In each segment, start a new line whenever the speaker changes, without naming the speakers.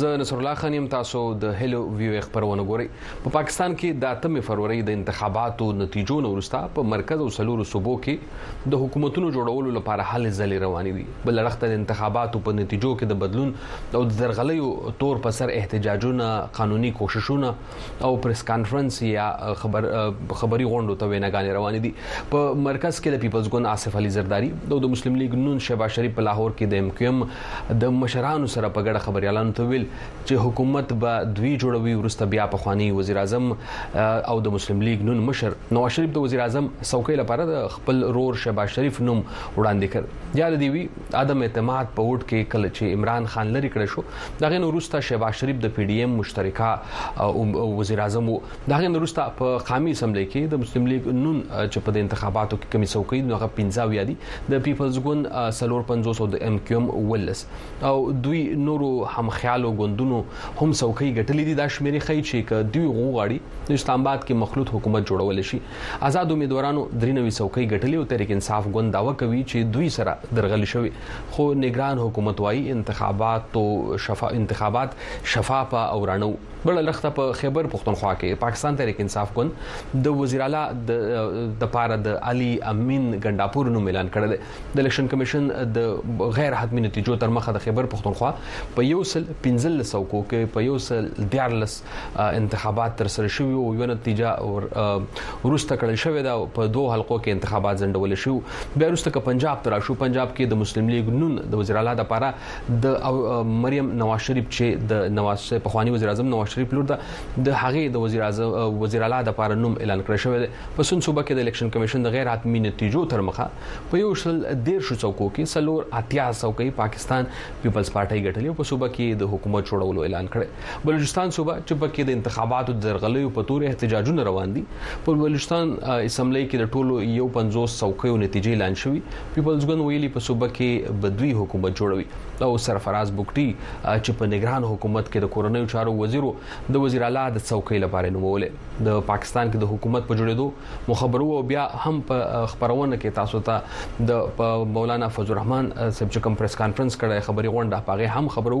زه نصرالله خان یم تاسو د هلو ویو خبرونه ګورئ په پاکستان کې د 8 فروری د انتخاباتو نتیجو نه وروسته په مرکز او سلورو صوبو کې د حکومتونو جوړولو لپاره هلې ځلې روانې دي بل اړخ ته د انتخاباتو په نتیجو کې د بدلون او د درغلیو تور په سر احتجاجونه قانوني کوششونه او پریس کانفرنس یا خبر خبري غونډو ته ویناګانې روانې دي په مرکز کې د پیپلز ګوند آصف علي زرداری او د مسلم لیگ نون شهباز شریف په لاهور کې د ایم کیو ایم د مشرانو سره په ګډه خبريالانو ته ویل چې حکومت به دوی جوړوي ورسته بیا په خواني وزیر اعظم او د مسلم لیگ نون مشر نواز شریف د وزیر اعظم څوکۍ لپاره د خپل رور شهباز شریف نوم وړاندې کړ یا د دیوی عدم اعتماد په ووټ کې کله چې عمران خان لري کړ شو دغه نورسته شهباز شریف د پی ډی ایم مشترکه وزیر اعظم وو دغه نورسته په قامي اسمبلی کې د مسلم لیگ نون چې په انتخاباتو کې کمی څوکۍ نو هغه 15 یادي د پیپلز ګوند 350 او د ایم کیو ایم ولس او دوی نورو هم خیالو ګوندونو هم څوکۍ ګټلې دي دا شمیرې خي چې ک دوی غوغاړي د اسلام آباد کې مخلوط حکومت جوړول شي آزاد امیدوارانو درینوي څوکۍ ګټلې او تحریک انصاف ګوند داوا کوي چې دوی سره درغلي شوی خو نگران حکومت وايي انتخابات تو شفا انتخابات شفاف او رڼو بل لخت په خیبر پښتونخوا کې پاکستان تحریک انصاف ګوند د وزیر اعلی د پاره د علي امین ګنداپور نوم اعلان کړی دی د الیکشن کمیشن د غیر حتمی نتیجو تر مخه د خیبر پښتونخوا په یو سل 15 سوکو کې په یو سل 14 انتخابات تر سره شوي او یو نتیجه ورسته کړل شوې ده په دوه حلقو کې انتخابات ځنډول شو بیا ورسته ک پنجاب تر شو پنجاب کې د مسلم لیگ نون د وزیر اعلی د پاره د مریم نواز شریف چې د نواز په خواني وزیر اعظم نواز شریف لور ده د هغه د وزیر اعظم وزیر اعلی د پاره نوم اعلان کړ شوی دی په سن صوبه کې د الیکشن کمیشن د غیر حتمی نتیجو تر مخه په یو شل ډیر شو څوکو کې سلور اتیا څوکۍ پاکستان پیپلز پارټي ګټلې په صوبه کې د حکومت جوړولو اعلان کړی بلوچستان صوبه چې پکې د انتخاباتو د درغلیو په تور احتجاجونه روان دي په بلوچستان اسمبلی کې د ټولو یو 50 څوکیو نتیجې اعلان شوې پیپلز ګوند ویلي په صوبه کې بدوی حکومت جوړوي او سرفراز بوکټي چې په نگران حکومت کې د کورنیو چارو وزیرو د وزیر اعلی د څوکۍ لپاره نومولې د پاکستان کې د حکومت په جوړېدو مخبرو او بیا هم په خبرونه کې تاسو ته د مولانا فضل الرحمن سب چې کوم پریس کانفرنس کړه خبري غونډه پاغه هم خبرو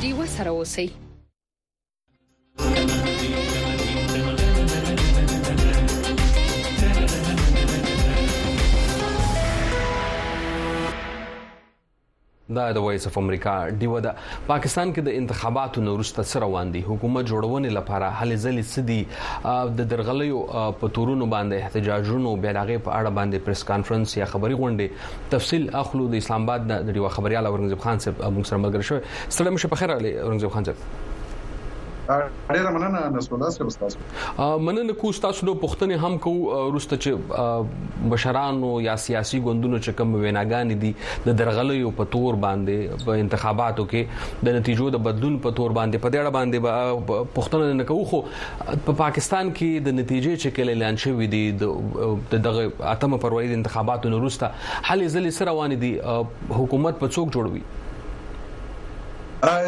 دیو سره
اوسئ
دا د وایس اف امریکا دیو ده پاکستان کې د انتخاباتو نورسته سره روان دي حکومت جوړونې لپاره هلې ځلې سدي د درغلیو په تورونو باندې احتجاجونو بیا دغه په اړه باندې پریس کانفرنس یا خبري غونډه تفصیل اخلو د اسلام آباد نه د یو خبريال اورنګزیب خان صاحب موږ سره ملګری شوی ستړي مشه په خیر علي اورنګزیب خان صاحب
ډیره مننه نسولا سره
تاسو مننه کو تاسو نو پښتنې هم کو روسته چې بشرانو یا سیاسي ګوندونو چې کوم ویناګان دي د درغلیو په تور باندې په انتخاباتو کې د نتیجو د بدلون په تور باندې په دې اړه باندې پښتنه نه کوو خو په پاکستان کې د نتیجې چې کله اعلان شوې دي د دغه اتمه فروری د انتخاباتو وروسته هلې ځلې سره روان دي حکومت په څوک جوړوي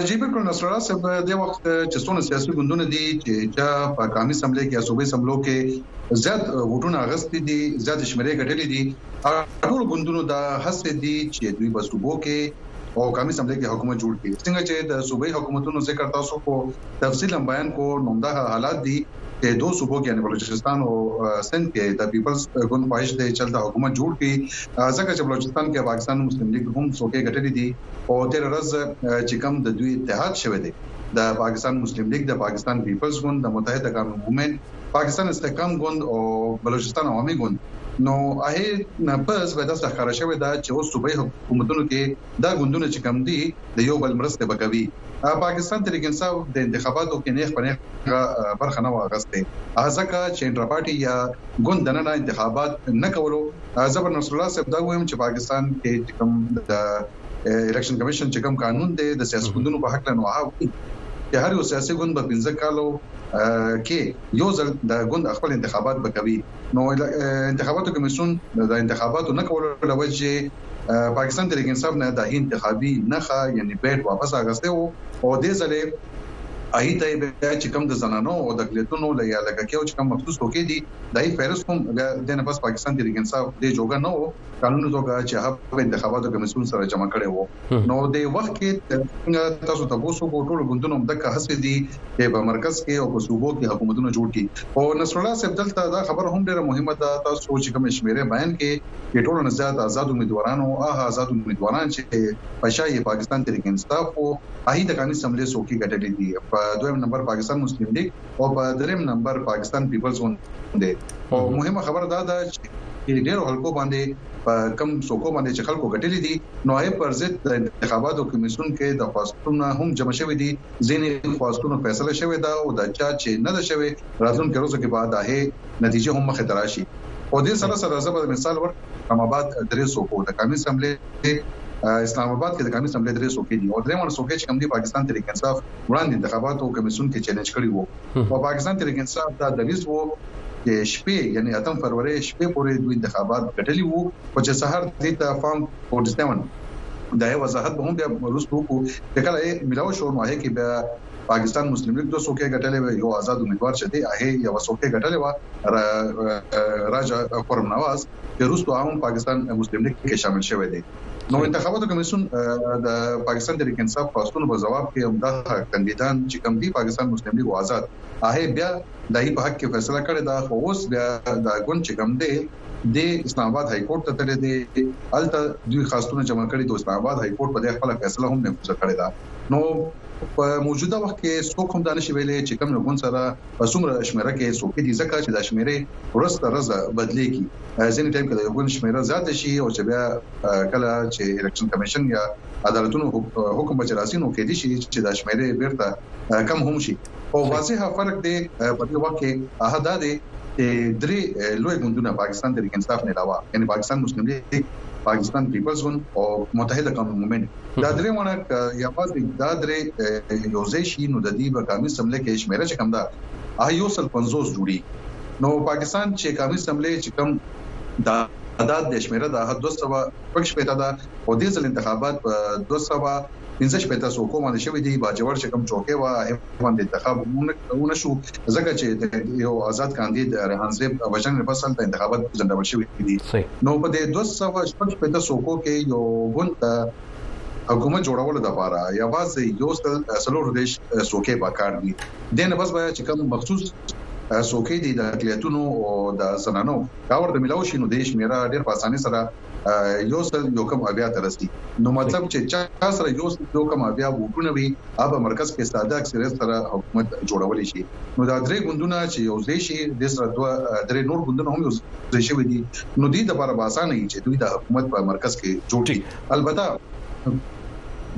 جی بالکل نصرالله صاحب د وخت چې څونه سیاسي ګوندونه دي چې چا په قامي سملې کې صوبې سملو کې زیات وټونه غستې دي زیات شمیرې ګټلې دي ټول ګوندونو دا هڅه دي چې دوی په صوبو کې او قومي اسمبلۍ کې حکومت جوړ کړي څنګه چې د صوبایي حکومتونو ذکر تاسو کو تفصیلا بیان کو نومدا حالات دي چې دوه صوبو کې یعنی بلوچستان او سند کې د پیپلز ګوند خواهش دی چې د حکومت جوړ کړي ځکه چې بلوچستان کې پاکستان مسلم لیگ هم څوکې ګټلې دي او تیر ورځ چې کم د دوی اتحاد شوه دی د پاکستان مسلم لیگ د پاکستان پیپلز ګوند د متحده قومي موومنټ پاکستان استحکام ګوند او بلوچستان عوامي ګوند نو هغه نه پس به تاسو ښکارا شوې ده چې اوس صوبایي حکومتونو کې دا ګوندونه چې کم دي د یو بل مرسته وکوي پاکستان تحریک انصاف د انتخاباتو کې نه خپنه برخه نه واغسته ځکه چې انټراپارټي یا ګوند دننه انتخابات نه کولو زبر نصر الله صاحب دا وایم چې پاکستان کې کوم د الیکشن کمیشن چې کوم قانون دی د سیاسي ګوندونو په حق له نوها چې هر یو سیاسي ګوند به 15 کالو کې یو ځل د ګوند خپل انتخابات وکوي نو انتخاباتو کمیسون د انتخاباتو نه کولو لوجه پاکستان تحریک انصاف نه د انتخابي نخا یعنی بیت واپس اغسته وو او د ځلې اهي ته بیا چې کوم د زنانو او د اقلیتونو له یا لکه کې او چې کوم مخصوص توکي دي دای فیرس کوم بیا د نه پس پاکستان تحریک انصاف د جوګه نه وو قانوني توګه چې هغه انتخاباتو کمیسون سره جمع کړي وو نو د وخت کې څنګه تاسو ته وسو کو ټول ګوندونو هم دغه هڅه دي چې په مرکز کې او په صوبو کې حکومتونه جوړ کړي او نصر الله صاحب دلته دا خبر هم ډیره مهمه ده تاسو چې کوم شمیره بیان کې چې ټول نه زیات آزاد امیدواران او هغه آزاد امیدواران چې په شای پاکستان تحریک انصاف او هی د قانون سملې سوکي ګټلې دي په دویم نمبر پاکستان مسلم لیگ او په دریم نمبر پاکستان پیپلز ګوند دی او مهمه خبره دا ده چې ډیرو خلکو باندې په کم څوکو باندې چې خلکو ګټلې دي نو هي پر ضد د انتخاباتو کمیسون کې د خواستونه هم جمع شوې دي ځینې خواستونو فیصله شوې ده او دا چې نه ده شوې راتلونکي ورځو کې به دا هي نتیجه هم مخه دراشي او دې سره سره زه به مثال ور اسلام آباد درې سوکو د قومي اسمبلی اسلام آباد کې د قومي اسمبلی درې سوکې دي او درې مون سوکې چې کوم دي پاکستان تحریک انصاف وړاندې انتخاباتو کمیسیون کې چیلنج کړی وو او پاکستان تحریک انصاف دا دریځ وو چې شپې یعنی اتم فروری شپې پورې دوی انتخابات ګټلی وو او چې سحر دې ته فارم 47 دا یو وضاحت به هم بیا ورستو کو چې کله ملاو شو نو هي کې بیا پاکستان مسلم لیگ دوه څوکۍ ګټلې وې یو آزاد امیدوار چې دی هغه یو څوکۍ ګټلې و راجا خرم نواز چې روسو هم پاکستان مسلم لیگ کې شامل شوی دی نو انتخاباتو کمیسون د پاکستان تحریک انصاف پاستونو په جواب کې هم دغه کاندیدان چې کم دي پاکستان مسلم لیګ آزاد هغه بیا دای په حق کې فیصله کړې ده خو اوس بیا د ګوند چې کم دی د اسلام آباد های کورټ ته تللی دی الته دوی خاصونه جمع کړي د اسلام آباد های کورټ په دې خپل فیصله هم نه کوي کړې ده نو په موجوده وخت کې څوک هم دانش ویلې چې کوم یو ګوند سره په څومره شمېره کې څوکۍ دي ځکه چې دا شمېرې ورځ تر ورځه بدلېږي ځینې ټایم کې د یو ګوند شمېره زیاته شي او چې بیا کله چې الیکشن کمیشن یا عدالتونو حکم بچ راځي نو کې دي شي چې دا شمېرې بیرته کم هم شي او واضح فرق دی په دې وخت کې هغه دا دی درې لوی ګوندونه پاکستان تحریک انصاف نه علاوه یعنی پاکستان مسلم لیگ پاکستان پیپلز ګوند او متحده قومي مومنټ دا درې واړه که یوازې دا درې یوځای شي نو د دې به قامي سملې کې شمیره چې کم ده آ یو سل 50 جوړي نو پاکستان چې قامي سملې چې کم دا عدد د شمیره د 215 پېټه ده او د ځل انتخابات په 200 15 پېټه سو کومه شوې دي باجوړ چې کم چوکې و باندې انتخاب ونه شو ځکه چې د یو آزاد کاندید ریحان زیب وژنې پس د انتخابات ځنډول شوې دي نو په دې 215 سوکو کې یو ګوند د حکومت جوړولو لپاره یوازې یو سل سلور دیش سوکې پکار دي د نه بس بیا چې کوم مخصوص سوکې دي د اقلیتونو او د زنانو دا ورته ملاو شي نو د شمیره ډیر په اسانۍ سره یو سل یو کم اویا ته رسي نو مطلب چې چا سره یو سل یو کم اویا ووټونه وي هغه مرکز کې ساده اکثریت سره حکومت جوړول شي نو دا درې ګوندونه چې یو ځای شي د سره دوه درې نور ګوندونه هم یو ځای شوي دي نو دې د بار باسانه چې دوی د حکومت په مرکز کې جوړ شي البته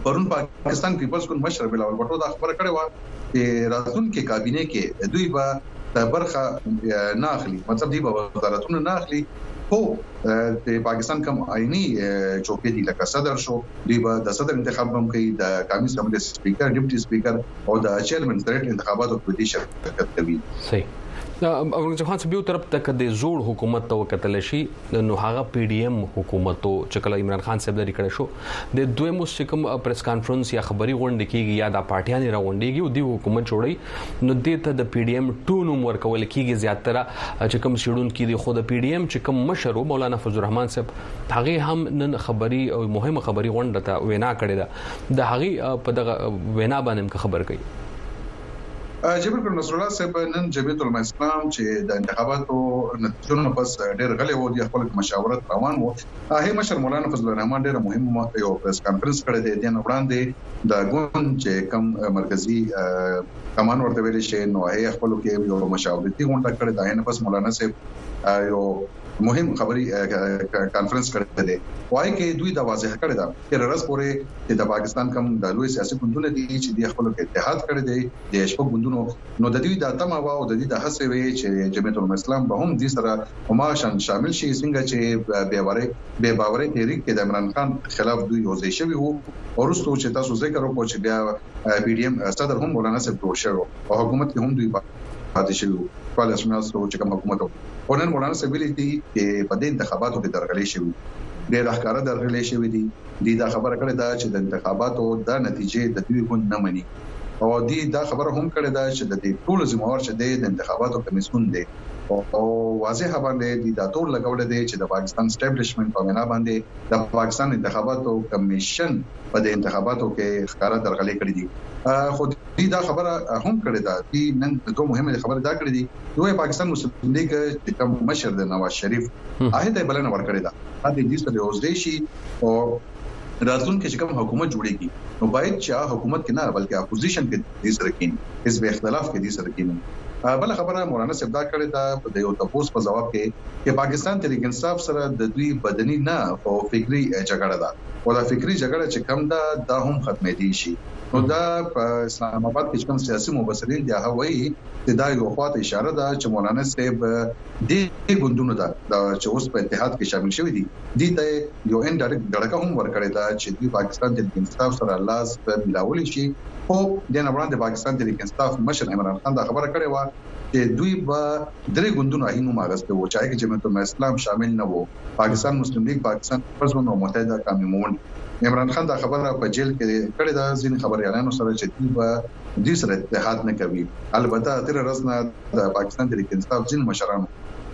پرون پاکستان پیپلز ګوند مشر بلاول بټو دا خبره کړې و چې راتلونکي کابینه کې دوی به برخه نه اخلي مطلب دی به وزارتونه نه اخلي خو د پاکستان کوم آئینی چوکې دي لکه صدر شو دوی به د صدر انتخاب هم کوي د قومي اسمبلی سپیکر ډیپټي سپیکر او د چیرمن سېنات انتخاباتو کې دي شرکت کوي
صحیح اورنګزیب خان صاحب یو طرف ته کده زوړ حکومت ته وکتل شي نو هغه پی ډی ایم حکومتو چې کله عمران خان صاحب لري کړی شو د دویم سکم پریس کانفرنس یا خبري غونډه کیږي یا د پارټیانې را غونډيږي او دی حکومت جوړي نو دې ته د پی ډی ایم ټو نوم ورکول کیږي زیاتره چې کوم سیړون کې دي خو د پی ډی ایم چې کوم مشر مولانا فضل الرحمن صاحب هغه هم نن خبري او مهمه خبري غونډه ته وینا کړې ده د هغه په دغه وینا باندې خبر کوي
چې بالکل نصر الله صاحب نن جمعیت علماء اسلام چې د انتخاباتو نتیجو نه پس ډېر غلې وو د خپل مشاورت روان وو اهي مشر مولانا فضل الرحمن ډیره مهمه یو پریس کانفرنس کړی دی دین وړاندې د ګوند چې کم مرکزی کمان ورته ویل شي نو هي خپل کې یو مشاورتي غونډه کړې ده نه پس مولانا صاحب یو مهم خبري کانفرنس کړی دی وایي کې دوی دا واضح کړی دا چې رس پورې چې د پاکستان کم د لوی سیاسي ګوندونه دي چې د خپل کې اتحاد کړی دی د شپږ ګوندونو نو د دوی د تمه او د دې د هڅې وی چې جمعیت الاسلام به هم دې سره هماغه شان شامل شي څنګه چې بې باورۍ تحریک کې د عمران خان خلاف دوی یوځای شوي وو وروسته چې تاسو ذکر وکړو چې بیا پی ډی ایم صدر هم مولانا صاحب جوړ شوی او حکومت کې هم دوی پاتې شوي وو ټول اسمنه سره چې کوم حکومت وو او نن مولانا صاحب ویلي دي چې په دې انتخاباتو کې درغلي شوی ډېر ښکاره درغلي شوی دي دی دا خبره کړې ده چې د انتخاباتو د نتیجې د دوی ګوند نه مني او دی دا خبره هم کړې ده چې د دې ټول ذمہوار چې د انتخاباتو کمیسون دی او واضح باندې دوی دا تور لګولی دی چې د پاکستان سټیبلشمنټ په وینا باندې د پاکستان انتخاباتو کمیشن په دې انتخاباتو کې ښکاره درغلې کړې دي خو دوی دا خبره هم کړې ده دوی نن د دوه مهمه خبره دا کړې دي دوی پاکستان مسلم لیګ چې کوم مشر د نواز شریف هغه ته بلنه ورکړې ده دا د دې سره اوس دی شي او راتلونکي چې کوم حکومت جوړیږي نو باید چې حکومت کې نه بلکې اپوزیشن کې دي سره کيني حزب اختلاف کې دي سره کيني بل خبره مولانا صاحب دا کړې ده په د یو تپوس په جواب کې چې پاکستان تحریک انصاف سره د دوی بدني نه خو فکری جګړه ده او دا فکری جګړه چې کم ده دا هم ختمې دي شي نو دا په اسلام آباد کې کوم سیاسي مبصرین دی هغه وایي چې دا یو خواته اشاره ده چې مولانا صاحب دې ګوندونو ته چې اوس په اتحاد کې شامل شوی دي دوی ته یې یو ان ډایرکټ دړکه هم ورکړې ده چې دوی پاکستان تحریک انصاف سره لاس ملاولی شي خو د نه وړاندې پاکستان تحریک انصاف مشر عمران خان دا خبره کړې و چې دوی به درې ګوندونو اهینو ماغسته وو چې هغه جمعیت الاسلام شامل نه وو پاکستان مسلم لیگ پاکستان پرځون او متحده قومي مومنټ عمران خان دا خبره په جیل کې کړې ده ځین خبريالانو سره چې دوی به دوی سره اتحاد نه کوي البته تیر ورځ نه د پاکستان تحریک انصاف ځین مشرانو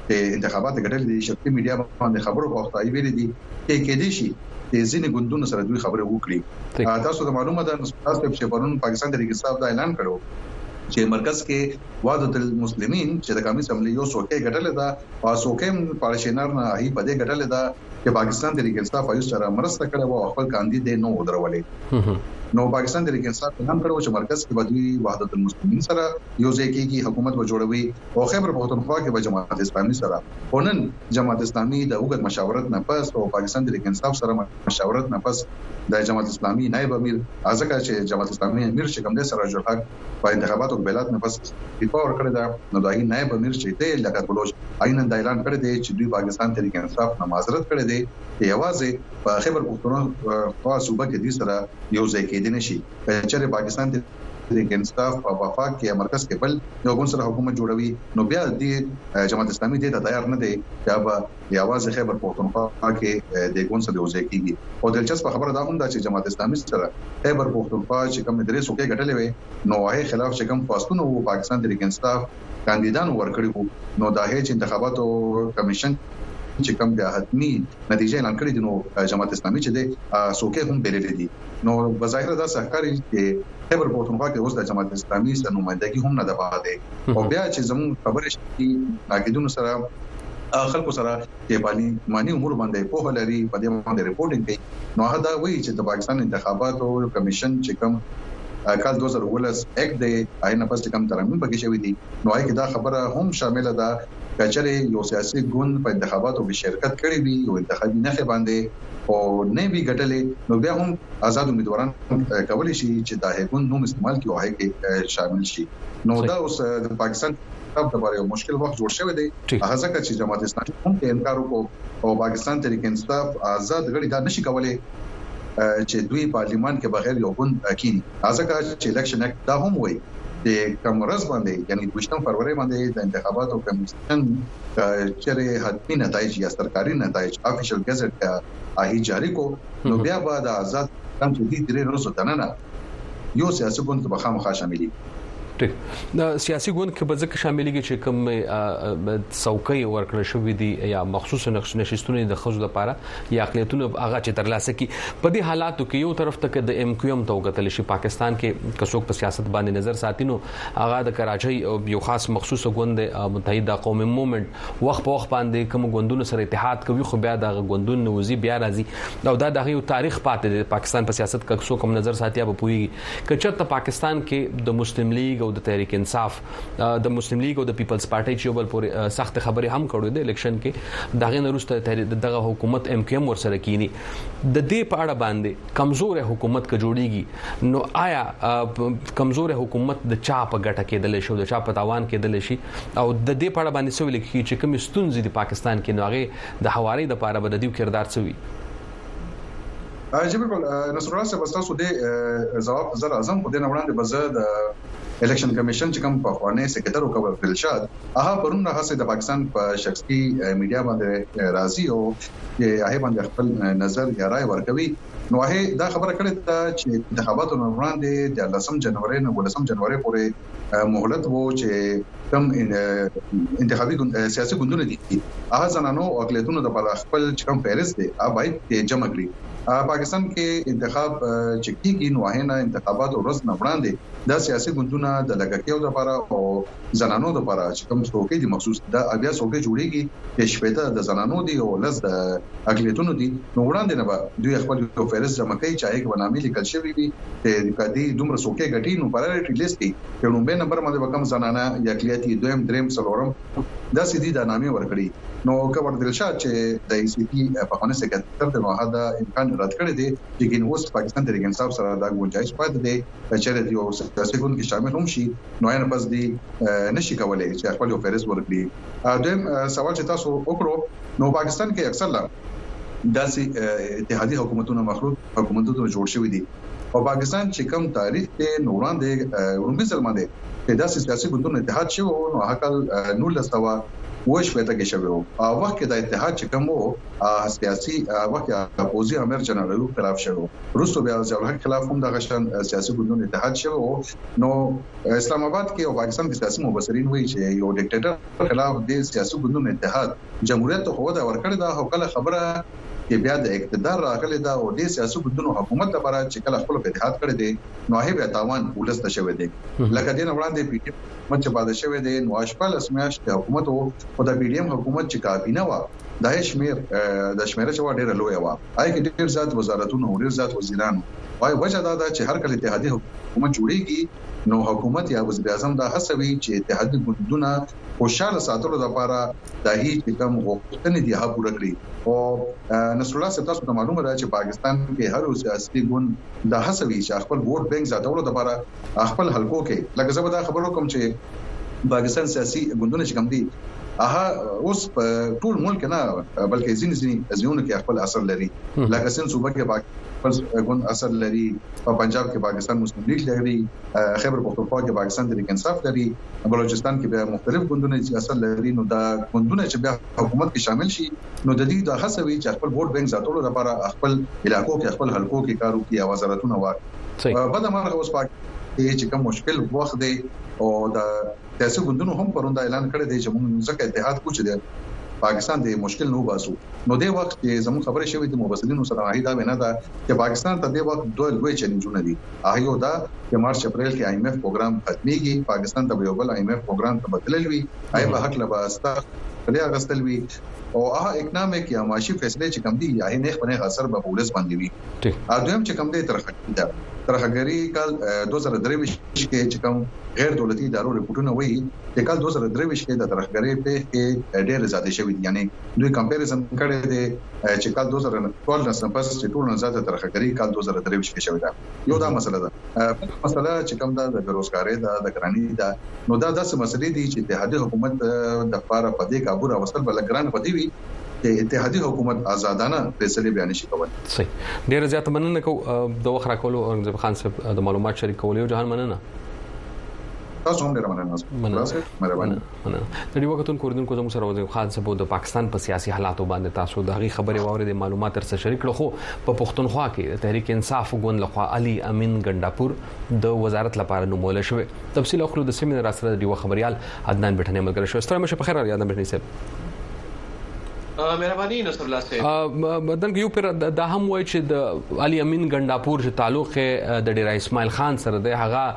چې انتخابات ګټل دي شرقي میډیا باندې خبرو په وخت ایویل دي چې کې دي شي چې ځینې ګوندونو سره دوی خبرې وکړي تاسو ته معلومه ده نو تاسو چې پرون پاکستان تحریک انصاف دا اعلان کړو چې مرکز کې وادت المسلمین چې د قومي اسمبلی یو څوکۍ ګټل ده او څوکۍ پاړشینار نه هي په دې ګټل ده چې پاکستان تحریک انصاف ایوس سره مرسته کړې وو خپل کاندید یې نو ودرولې نو پاکستان تحریک انصاف اعلان کړو چې مرکز کې بدوی وحدت المسلمین سره یو ځای کېږي حکومت به جوړوي او خیبر پښتونخوا کې به جماعت اسلامي سره ونن جماعت اسلامي د وګړ مشاورت نه پس او پاکستان تحریک انصاف سره مشاورت نه پس د جماعت اسلامي نائب امیر ازکه چې جماعت اسلامي امیر چې کوم دی سراج الحق په انتخاباتو کې بيلات نه پس استعفا ورکړې ده نو د هغه نائب امير چې دی لياقت بلوچ هغه نن دا اعلان کړې دی چې دوی پاکستان تحريک انصاف نه معذرت کړې دی چې يوازې په خيبر پښتونخوا صوبه کې دوی سره يو ځای کېدې نه شي که چېرې پاکستان تحريک تحریک انصاف په وفاق کې مرکز کې بل یو ګوند سره حکومت جوړوي نو بیا دې جماعت اسلامي دې ته تیار نه دی چې به یوازې خیبر پښتونخوا کې دیګون سره یوځای کیږي او دلچسپه خبره دا هم ده چې جماعت اسلامي سره خیبر پښتونخوا چې کوم درې سوکې ګټلې وي نو هغه خلاف چې کوم فاستونه وو پاکستان تحریک انصاف کاندیدان ورکړي وو نو دا هیڅ انتخاباتو کمیشن چې کوم د حتمی نتیجې اعلان کړې دي نو جماعت اسلامي چې د سوکې هم بللې دي نو بظاهر دا سحکاري چې خبر پښتونخوا کې اوس د جماعت اسلامي سره نمائندګي هم نه ده پاتې او بیا چې زموږ خبرې شي تاکیدونو سره خلکو سره چې باندې مانی امور باندې په هله لري په دې باندې ریپورتینګ کوي نو هغه دا وایي چې د پاکستان انتخاباتو کمیشن چې کوم کال 2019 اک دی آینه پس کوم ترمیم پکې شوې دي نو هغه کې دا خبره هم شامل ده کچره یو سیاسي ګوند په انتخاباتو کې شرکت کړي وي او انتخابي نه باندې او نه وی ګټلې نو بیا هم آزاد امیدواران کولای شي چې د هیګون نوم استعمال کړي او هغه کې شامل شي نو دا اوس د پاکستان طرف د باره یو مشکل وخت جوړ شوی دی هغه ځکه چې جماعت اسلامي هم کې انکار وکړو او پاکستان تحریک انصاف آزاد غړي دا نشي کولای چې دوی پارلیمان کې بغیر یو ګوند کینی ځکه چې الیکشن اکټ دا هم وایي چې کوم ورځ باندې یعنی 28 فروری باندې د انتخاباتو کمیسیون ايکشن که چېرې حتمي نتايج يا سرکاري نتايج افيشل ګزټ يا اهي جاري کو نو بيا به د آزاد افغانستان چې دي درې روزو دننه يو سياسي ګوند کې به خامخا شاملي
ټیک د سیاسي ګوند کې به ځکه شاملېږي چې کوم څوکۍ ورکړل شوې دي یا مخصوص نشستونه د خزو لپاره یا اقلیتونه هغه چې ترلاسه کی په دې حالاتو کې یو طرف ته د ایم کیو ایم توګه تل شي پاکستان کې کڅوک په سیاست باندې نظر ساتینو هغه د کراچۍ یو خاص مخصوص ګوند دی متحده قومي مومنټ وخت په وخت باندې کوم ګوندونو سره اتحاد کوي خو بیا دغه ګوندون نوځي بیا راځي او دا دغه یو تاریخ پاتې دی پاکستان په سیاست کې څوک هم نظر ساتیا به پوهیږي که چېرته پاکستان کې د مسلم لیګ او د تحریک انصاف د مسلم لیګ او د پیپلز پارټۍ چې بل پورې سخت خبرې هم کړې د الیکشن کې دغه نروسته دغه حکومت ایم کیو ایم ورسره کینی د دې په اړه باندې کمزور حکومت ک جوړیږي نو آیا کمزور حکومت د چا په ګټه کېدل شي او د چا په تاوان کېدل شي او د دې په اړه باندې څه ویل کیږي چې کومې ستونزې د پاکستان کې نوغه د حواري د پاره به د دې کردار څه وي
جی بالکل نصر الله صاحب تاسو دې جواب زر اعظم خو دې نه وړاندې بزه د الیکشن کمیشن چې کوم په خوانې سکرټر وکړ دلشاد هغه پرون هڅه د پاکستان په شخصي میډیا باندې راځي او هغه باندې خپل نظر یا رائے ورکوي نوحې دا خبره کړې ده چې انتخاباتو نه وړاندې دیارلسم جنورۍ نه اوولسم جنورۍ پورې مهلت وو چې کوم انتخابي سیاسي ګوندونه دي هغه زنانو او اقلیتونو لپاره خپل چې کوم فهرست دی هغه باید جمع کړي پاکستان کې انتخاب چې کیږي نو هینا انتخابات ورځ نه وړاندې د سیاسي ګوندونو د لګښتیو لپاره او زنانو لپاره چې کوم څوکۍ دي مخصوص دي دا اویا څوکۍ جوړیږي چې شپېته د زنانو دي او لس د اقلیتونو دي نو وړاندې نه به دوی خپل یو فهرست جمع کوي چې هغه کې به نامې لیکل شوي وي چې که دوی دومره څوکۍ ګټي نو پرایورټي لیست کې چې لومړی نمبر باندې به کوم زنانه یا اقلیت یې دویم دریم څلورم داسې دي دا نامې ورکړي نو که وردګل شاه چې د ای سي پي پخوانی سکرتر دی نو هغه دا امکان رد کړی دی چې ګین اوس پاکستان تحریک انصاف سره دا ګنجایش پاتې دی که چېرې دی او سیاسي ګوند کې شامل هم شي نو عین پس دی نشي کولای چې خپل یو فهرست ورکړي دویم سوال چې تاسو وکړو نو پاکستان کې اکثر لا داسې اتحادي حکومتونه مخلوط حکومتونه جوړ شوی دي او پاکستان چې کم تاریخ ته نوران دی رومبي سلمان دی دا سیاسي ګوندونه اتحاد شوی او نو حقل 1900 وښ پته کې شوی او وخت کې د اتحاد چې کوم سیاسي وخت اپوزي امر جنرال خلاف شوی روسو بیا ضیاء الحق خلاف هم دغه شان سیاسي ګوندونو اتحاد شوی وو نو اسلام آباد کې او پاکستان کې سیاسي مبصرین وایي چې یو ډیکټیټر خلاف د سیاسي ګوندونو اتحاد جمهوریت ته هوده ورکړی دا هو کله خبره کې بیا د اقتدار راغلی دا او د سیاسي ګوندونو حکومت لپاره چې کله خپل په اتحاد کړی دی نو هي به تاوان ولست شوی دی لکه دین وړاندې پی ټی مت چې باز شوی دی نو اشپل اسمیاش حکومت او د پی ډی ایم حکومت چې کابینه و دا یې شمیر د شمیره چې وا ډیره لوی وا آی کې ډیر زیات وزارتونه او ډیر زیات وزیران وای وجه دا ده چې هر کله اتحادي حکومت جوړیږي نو حکومت یا وزیر اعظم دا هڅوي چې اتحادي ګوندونه خوشاله ساتلو لپاره د هی چې کم غوښتنې دي هغه پوره کړي او نصر الله صاحب تاسو ته معلومه ده چې پاکستان کې هر سیاسي ګوند دا هڅوي چې خپل ووټ بانک زیاتولو لپاره خپل حلقو کې لکه زه به دا خبرو کوم چې پاکستان سیاسي ګوندونه چې کوم دي هغه اوس په ټول ملک نه بلکې ځینې ځینې ځینونو کې خپل اثر لري لکه سن صوبه کې پاکستان ګوند اثر لري په پنجاب کې پاکستان مسلم لیګ لري خیبر پختونخوا کې پاکستان تحریک انصاف لري بلوچستان کې بیا مختلف ګوندونه چې اثر لري نو دا ګوندونه چې بیا حکومت کې شامل شي نو د دې د هڅوي چې خپل ووټ بانک ساتلو لپاره خپل علاقو کې خپل حلقو کې کارو کې اوازرتونه واخلي بده مرغه اوس پاکستان کې چې کوم مشکل وخت دی او د سیاسي ګوندونو هم پروند اعلان کړی دی چې موږ ځکه اتحاد کوو چې پاکستان د مشکل نو باسو نو د وخت کې زموږ خبرې شوې دي مبصرینو سره هغه دا وینا ده چې پاکستان ته د وخت دوه لوی چیلنجونه دي هغه یو دا چې مارچ اپریل کې آی ایم ایف پروګرام ختميږي پاکستان ته یو بل آی ایم ایف پروګرام ته بدلوي آی په حق لباستا لري اغستل وي او هغه اکنامک یا معاشي فیصلې چې کوم دي یا هي نیخ په نیخ اثر به ولس باندې وي او دویم چې کوم دی ترخګري ده ترخګري کال 2023 کې چې کوم غیر دولتي ادارو رپورټونه وایي چې کال 2023 کې د ترخګري په کې ډېر زیات شوی دی یعنی دوی کمپیریزن کړی دی چې کال 2012 نه پس چې ټول نه زیات ترخګري کال 2023 کې شوی دا یو دا مسله ده بله مسله چې کوم دا د بیروزګارۍ ده د ګرانۍ ده نو دا داسې مسلې دي چې اتحادي حکومت د لپاره په دې کابو راوستل بل ګران پدی وي چې اتحادي حکومت آزادانه فیصله بیان شي کول
صحیح ډیر زیات مننه کو د وخت راکولو اورنګزیب خان صاحب د معلومات شریکولو جهان مننه
تاسو هم ډیر مننه
مننه د ډیو کتون کوردونکو زموږ سره وځي خان صاحب د پاکستان په سیاسي حالاتو باندې تاسو د غي خبرې واورې د معلومات تر څه شریک کړو خو په پښتونخوا کې تحریک انصاف ګوند لخوا علي امین ګنداپور د وزارت لپاره نومول شوی تفصیل اخلو د سیمینار سره د ډیو خبريال عدنان بټنې ملګری شو ستړي مشه په خیر یاد بټنې صاحب
مهرباني نصر الله صاحب
بدن یو پر دا هم وای چې د علي امین ګنداپور چې تعلق د ډیر اسماعیل خان سره د هغه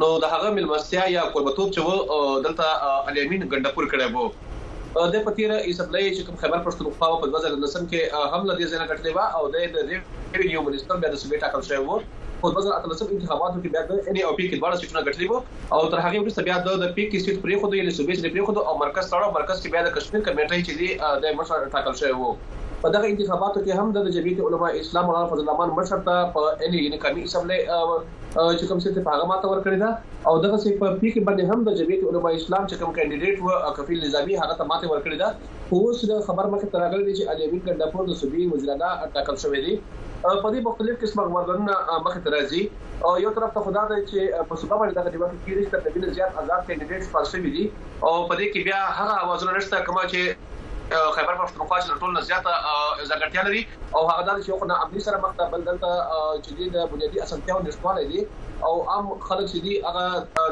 نو د هغه مېلمستیا یا
کوربه توب چې و دلته علي امین ګنډپور کړی و. دی په تېره اسمبلۍ چې کوم خیبر پښتونخوا وه په دوه زره لسم کې هم له دې ځای نه ګټلې وه او دی د ریونیو منسټر بیا د صوبې ټاکل شوی و خو دوه زره اتلسم انتخاباتو کې بیا د اېن ای او پي کې دواړه سیټونه ګټلي وو او تر هغې وروسته بیا ده د پي کې سیټ پرېښودو یعنې صوبې سیټ پرېښودو او مرکز ته لاړو مرکز کې بیا د کشمیر کمېټۍ چې دی دی مشر ټاکل شوی و په دغه انتخاباتو کې هم ده د جمعیت علماء اسلام مولانا فضل الرحمن مشر ته په اېن ای یعنې قامي اسمبلۍ چې کوم څه په هغه ماته ورکړی دا او دغه څه په پی کې باندې هم د جمعیت علما اسلام چې کوم کاندیدټ و کفیل نظامی هغه ته ماته ورکړی دا خو اوس د خبر مخه تراغلی دی چې علي امین ګنداپور د صوبې وزیرانا ټاکل شوې دي په دې مختلف قسمه غوړندونه مخه ترازي او یو طرف ته خدا دی چې په صوبه باندې دغه نیوکه کیږي چې تر دې زیات آزاد کاندیدټس پاسوي دي او په دې کې بیا هغه اوازونه نشته کومه چې خیبر پښتونخوا چې د ټول نه زیاته ځانګړتیا لري او هغه دا چې یو خو نه امنیت سره مخ ده بل دلته چې د بنیادي اسانتیاو نشټواله دي او عام خلک چې دي هغه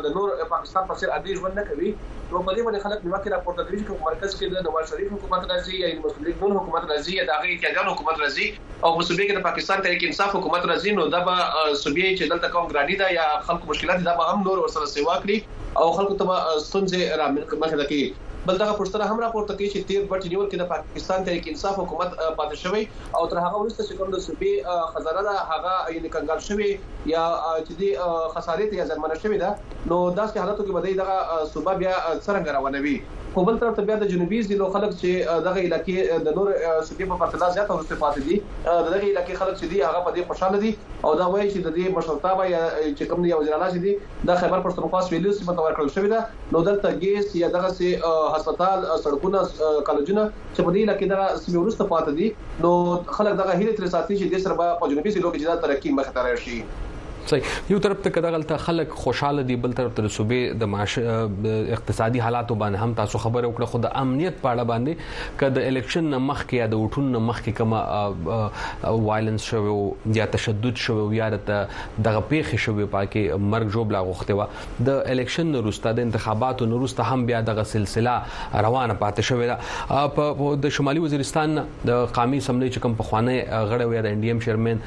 د نور پاکستان په څیر عادي ژوند نه کوي نو په دې باندې خلک نیوکه راپورته کوي چې کوم مرکز کې د نواز شریف حکومت راځي یا د مسلمان حکومت راځي یا د هغه اتحادیان حکومت راځي او په صوبې کې د پاکستان تحریک انصاف حکومت راځي نو دا به صوبې چې دلته کوم ګرانی ده یا خلکو مشکلات دي دا به هم نور ورسره سیوا کړي او خلکو ته به ستونزې را مخې ته کړي بل دغه پښتنه هم راپورته کوي چې تیر بټ نیول کې د پاکستان تحریک انصاف حکومت پاتې شوی او تر هغه وروسته چې کوم د صوبې خزانه ده هغه یعنی کنګال شوی یا چې دی خسارې ته ځمنه شوی ده نو داسې حالتو کې بدای دغه صوبه بیا څنګه روانوي خو بل طرف ته بیا د جنوبي ضلعو خلک چې دغه علاقې د نورو صوبې په پرتله زیات وروسته پاتې دي، د دغې علاقې خلک چې دي هغه په دې خوشحاله دي او دا وايي چې د دې مشرتابه یا چې کوم دی یا وزیراعلی چې دي دا خیبر پښتونخوا سویلي سیمو ته ورکړل شوې ده نو دلته ګیس یا دغسې هسپتال، سړکونه، کالجونه چې په دې علاقې دغه سیمې وروسته پاتې دي نو خلک دغه هیلې ترې ساتي چې دې سره به په جنوبي ضلعو کې چې دا ترقي مخې ته راشي.
صحیح یو طرف ته کداغل ته خلک خوشاله دي بل طرف ته د صوبې د معاش اقتصادي حالاتو باندې هم تاسو خبره وکړه خو د امنیت په اړه باندې که د الیکشن نه مخکې یا د وټون نه مخکې کومه وایلنس شوی یا تشدد شوی یا د دغه پیښې شوی پاکي مرګ جوړ لا غوښته و د الیکشن نه روسته د انتخاباتو نه روسته هم بیا دغه سلسله روانه پاتې شوې ده په د شمالي وزیرستان د قامي سملې چې کوم په خوانه غړوي د انډیم چیرمن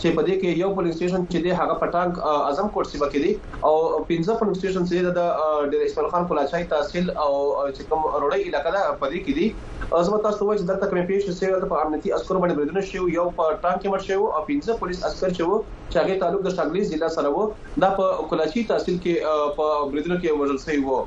چې
په دې کې یو پولینګ سټیشن چې دی هغه په ټانک اعظم کوټ سیمه کې دی او پنځه پولینګ سټیشن چې دی د ډیر اسماعیل خان کولاچای تحصیل او چې کوم روړی علاقې ده په دې کې دی زما تاسو وایي چې دلته کومې پیښې شوې په امنیتي عسکرو باندې بریدونه شوي یو په ټانک کې مړ شوی او پنځه پولیس عسکر چې وو چې هغه تعلق د شانګلې ضلع سره وو دا په کولاچی تحصیل کې په بریدونو کې وژل شوی وو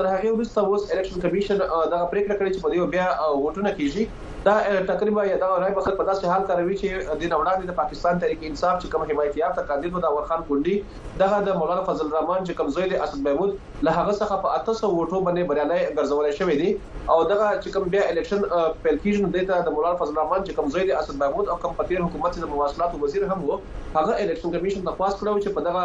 تر هغه وروسته اوس الیکشن کمیشن دا پریکړه کړې چې په دې بیا ووټونه کیږي دا ټکري به دغه رای بخښل په داسې حال کاروي چې دې نه وړاندې د پاکستان تحریک انصاف چې کوم حمایت یافته کاندید و د اورخان ګونډي دغه د مولانا فضل الرحمن چې کوم زوی دی اسد محمود له هغه څخه په اته سوه ووټو باندې بریالی ګرځولی شوی دی او دغه چې کوم بیا الیکشن پیل کیږي نو دې ته د مولانا فضل الرحمن چې کوم زوی دی اسد محمود او کوم په تیر حکومت کې د مواصلاتو وزیر هم و هغه الیکشن کمیشن ته خواست کړی و چې په دغه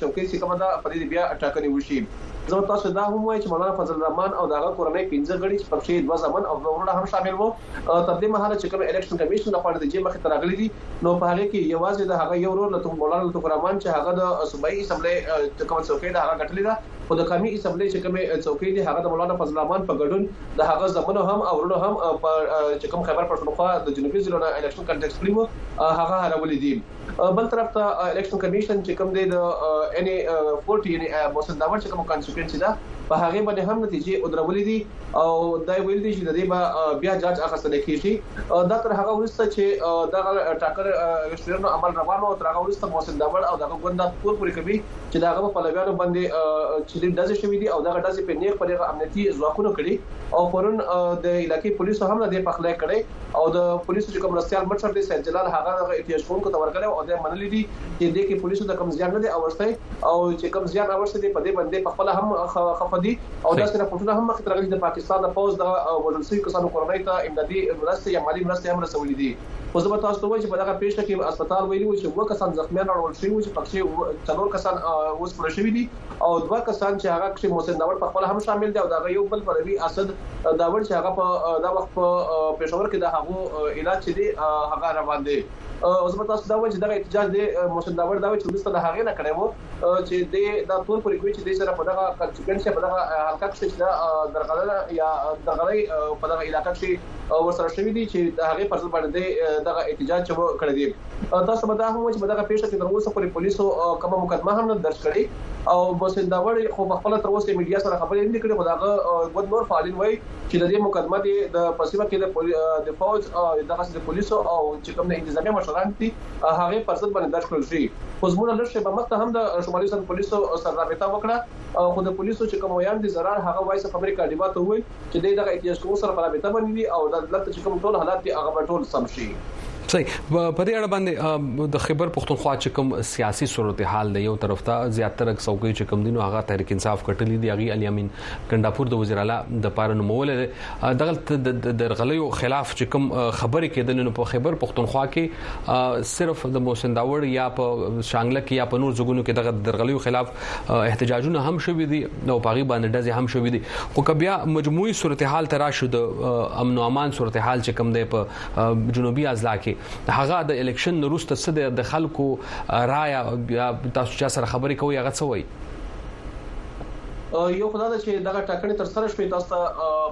چوکۍ چې کومه ده په دې بیا ټاکنې وشي. زه به تاسو ته دا هم وایم چې مولانا فضل الرحمن او د هغه کورنۍ پنځه غړي چې پکښې یې دوه زامن او دوه وروڼه هم شامل وو تر دې مهاله چې کوم الیکشن کمیشن له خوا نتیجې مخې ته راغلي دي نو په هغې کې یوازې د هغه یو ورور لطف مولانا لطف الرحمن چې هغه د صوبایي اسمبلۍ چې کومه څوکۍ ده هغه ګټلې ده خو د قومي اسمبلۍ چې کومې څوکۍ دي هغه د مولانا فضل الرحمن په ګډون د هغه زامنو هم او وروڼو هم په چې کوم خیبر پښتونخوا د جنوبي ضلعو نه الیکشن کنټیکټ کړي وو هغه هرولي دي بل طرف ته الیکشن کمیشن چې کوم دی د ان ای فورټ یعنی موسن داور چې کوم کانسیکوئنسي ده په هغه باندې هم نتیجې او درولې دي او دا ویل دي چې د دې به بیا جاج اخستل کیږي دا تر هغه ورسته چې دا ټاکر رستورانت عمل روانو تر هغه ورسته موسن داور او دغه ګوند تور پورې کوي چې دا هغه په لګانو باندې چې د دزې شوې دي او دغه دزې په نیغ په دغه امنیتي ځواکونو کړي او پرون د علاقې پولیسو هم د پخلې کړي او د پولیسو چې کوم مرستیال مشر دی سید جلال هغه دغه احتجاج کوونکو ته ورغلی او دی منلی دی چې دې کې پولیسو ته کوم زیان نه دی اوښتی او چې کوم زیان اوښتی دی په دې باندې په خپل هم خفه دي او داسې راپورټونه هم مخې ته راغلي د پاکستان د پوز د وژل شوي کسانو کورنۍ ته امدادي مرستې یا مالي مرستې هم رسولې دي خو زه به تاسو ته وایم چې په دغه پیښه کې هسپتال ویلي و چې اوه کسان زخمیان راوړل شوي و چې پکې څلور کسان اوس مړه شوي دي او دوه کسان چې هغه کښې محسن داوړ په خپل هم شامل دی او دغه یو بل پلوی اسد داوړ چې هغه په دا وخت په پېښور کې د هغو علاج چې دی هغه روان دی اوس به تاسو دا وایي چې دغه احتجاج دی محسن داوړ دا وایي چې وروسته له هغې نه کړی وو چې دی دا تور پورې کوي چې دی سره په دغه کنسیکوینس په دغه حلقه کښې چې درغله یا درغلۍ په دغه علاقه کښې ورسره شوي دي چې هغه پر ضد باندې دغه احتجاج چې کړی دی تاسو به دا هم وایئ چې په دغه پېښه کې تر اوسه پورې پولیسو کومه مقدمه هم نه درج کړې او بسنداوړ خو په خپل تر اوسه میډیا سره خبرې نه کړې خو دغه ګوند نور فعالین وایي چې د دې مقدمه دی د پسیمه کې د د فوج او دغه د پولیسو او چې کوم د انتظامی مشران دي هغه پر ضد باندې درج کړل شي خو زموږ لږ شی په مخ ته هم د شمالي سند پولیسو سره رابطه وکړه خو د پولیسو چې کوم ویاند دي زرار هغه وایي چې په امریکا ډیبا ته وایي چې دی دغه احتجاج کوونکو سره په رابطه باندې دي او دلته چې کوم ټول حالات دي هغه به ټول سم شي.
صحیح په دې اړه باندې د خبر پښتونخوا چې کوم سیاسي صورتحال دی یو طرف ته زیاتره څوکۍ چې کوم دینو هغه تحریک انصاف کټلې دی هغه علي امین ګنداپور د وزیر اعلی د پاره نومول دی دغه د درغلیو خلاف چې کوم خبرې کېدل نو په خبر پښتونخوا کې صرف د محسن داوړ یا په شانګله کې یا په نور ځګونو کې دغه درغلیو خلاف احتجاجونه هم شوې دي او پاغي باندې ډزې هم شوې دي خو کبیا مجموعي صورتحال تراشو د امن او امان صورتحال چې کم دی په جنوبي اضلاع کې هغه د الیکشن وروسته څه د خلکو رائے تاسو چې سره خبرې کوي هغه څه وایي
یو خدای دا چې دغه ټاکنې تر سره شوې تاسو ته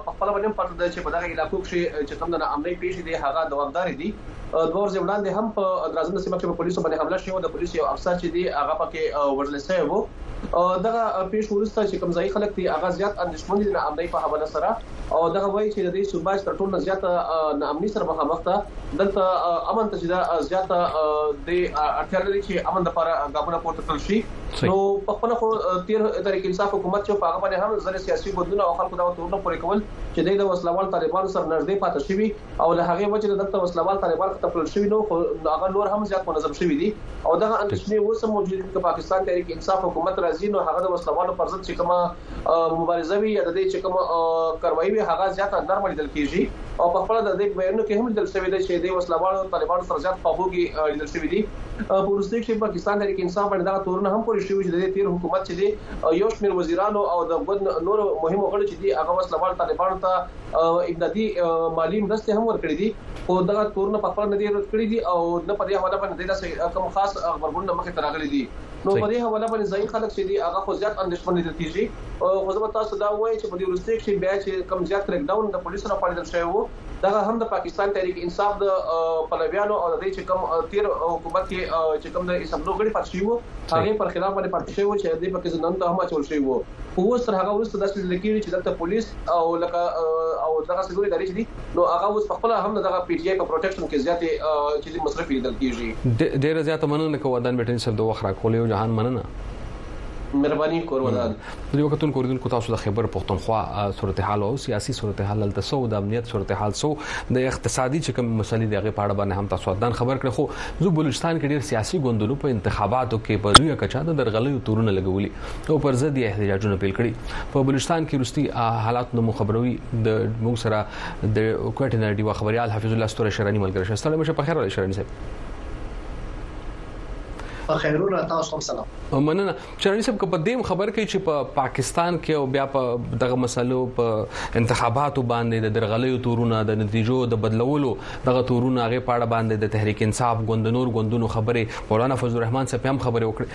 په خپل باندې پته ده چې په دغه علاقو کې چې کوم د ناامنۍ پیښې دي هغه دوامدار دي دوه ورځې وړاندې هم په درازنده سیمه کې په پولیسو باندې حمله شوې او د پولیسو یو افسر چې دی هغه پکې وژل شوی وو دغه پیښ ورسته چې کمزای خلک دی هغه زیات اندیشمن دي نه امنیت په حواله سره او دغه وایي چې د دې صوباج تر ټولو زیات نه امنیت سره مخامخ ده دلته امن ته چې دا زیات د اړتیا لري چې امن لپاره ګامونه پورته کړل شي نو په خپل خو تیر تحریک انصاف حکومت چې په هغه باندې هم ځل سیاسي ګوندونه او خلکو دا تورونه پورې کول چې د وسلوال طالبانو سره نږدې پاتې شوی او له هغې وجې نه دلته وسله وال طالبان که تپلل شوي نه وو نو هغه نور هم زیات منظم شوي دي او دغه اندېښنې اوس هم موجودې دي که پاکستان تحریک انصاف حکومت راځي نو هغه د وسله والو پر ضد چې کومه مبارزه وي یا د دې چې کومه کاروایي وي هغه زیاته نرمه لیدل کیږي او په خپل د دې بیانونو کې هم لیدل شوی دی چې د وسله والو طالبانو سره زیات خواږه لیدل شوی دي په وروستیو کې پاکستان تحریک انصاف باندې دغه تورونه هم پورې شوي چې د دې تیر حکومت چې دی یو شمېر وزیرانو او د ګوند نور مهمو غړو چې دي هغه وسله وال طالبانو ته امدادي مالي مرستې هم ورکړې دي خو دغه تورونه په خپل نه دي رد کړی دي او نه په دې حواله باندې داسې کوم خاص خبرونه مخې ته راغلي دي نو په دې حواله باندې ځای خلک چې دي هغه خو زیات اندېښمن لیدل کیږي خو زه به تاسو دا وایم چې په دې وروستیو کې بیا چې کوم زیات کریک ډاون د پولیسو لخوا لیدل شوی وو دغه هم د پاکستان تحریک انصاف د پلویانو او د دې چې کوم تیر حکومت کې چې کوم د اسمبلو غړي پاتې شوی وو هغه پر خلاف باندې پاتې شوی وو چې دې په کې ځنن ته هم اچول شوی وو خو اوس تر هغه وروسته داسې لیکي چې دلته پولیس او لکه او دغه څه نورې ادارې چې دي نو هغه اوس په خپل هم دغه پی ټی آی په پروټیکشن کې زیاتې چې دي مصرف لیدل کیږي
ډیره زیاته مننه کوه ودان بیټن صاحب د وخت راکول یو جهان مننه
مهرباني کور ودان
د یو کتون کوردونکو تاسو د خبر پښتونخوا صورتحال او سیاسي صورتحال دلته سو د امنیت صورتحال سو د اقتصادي چې کوم مسلې دغه پاړه باندې هم تاسو ودان خبر کړ خو زه بلوچستان کې ډیر سیاسي ګوندونو په انتخاباتو کې په لوی کچا د درغلیو تورونه لګولي او پر ضد یې احتجاجونه پیل کړي په بلوچستان کې روسي حالات نو خبروي د موږ سره د کوټې نه ډیوا خبريال حفیظ الله ستوره شرانی ملګری شسته له مشه په خیر ولې شرانی صاحب
په خیرونه تاسو هم سلام
مننه چرنی صاحب که په دې خبر کې چې په پا پاکستان کې او بیا په دغه مسلو په انتخاباتو باندې د درغلیو تورونه د نتیجو د بدلولو دغه تورونه هغه پاړه باندې د تحریک انصاف ګوند نور ګوندونو خبره مولانا فضل الرحمن صاحب هم خبره وکړه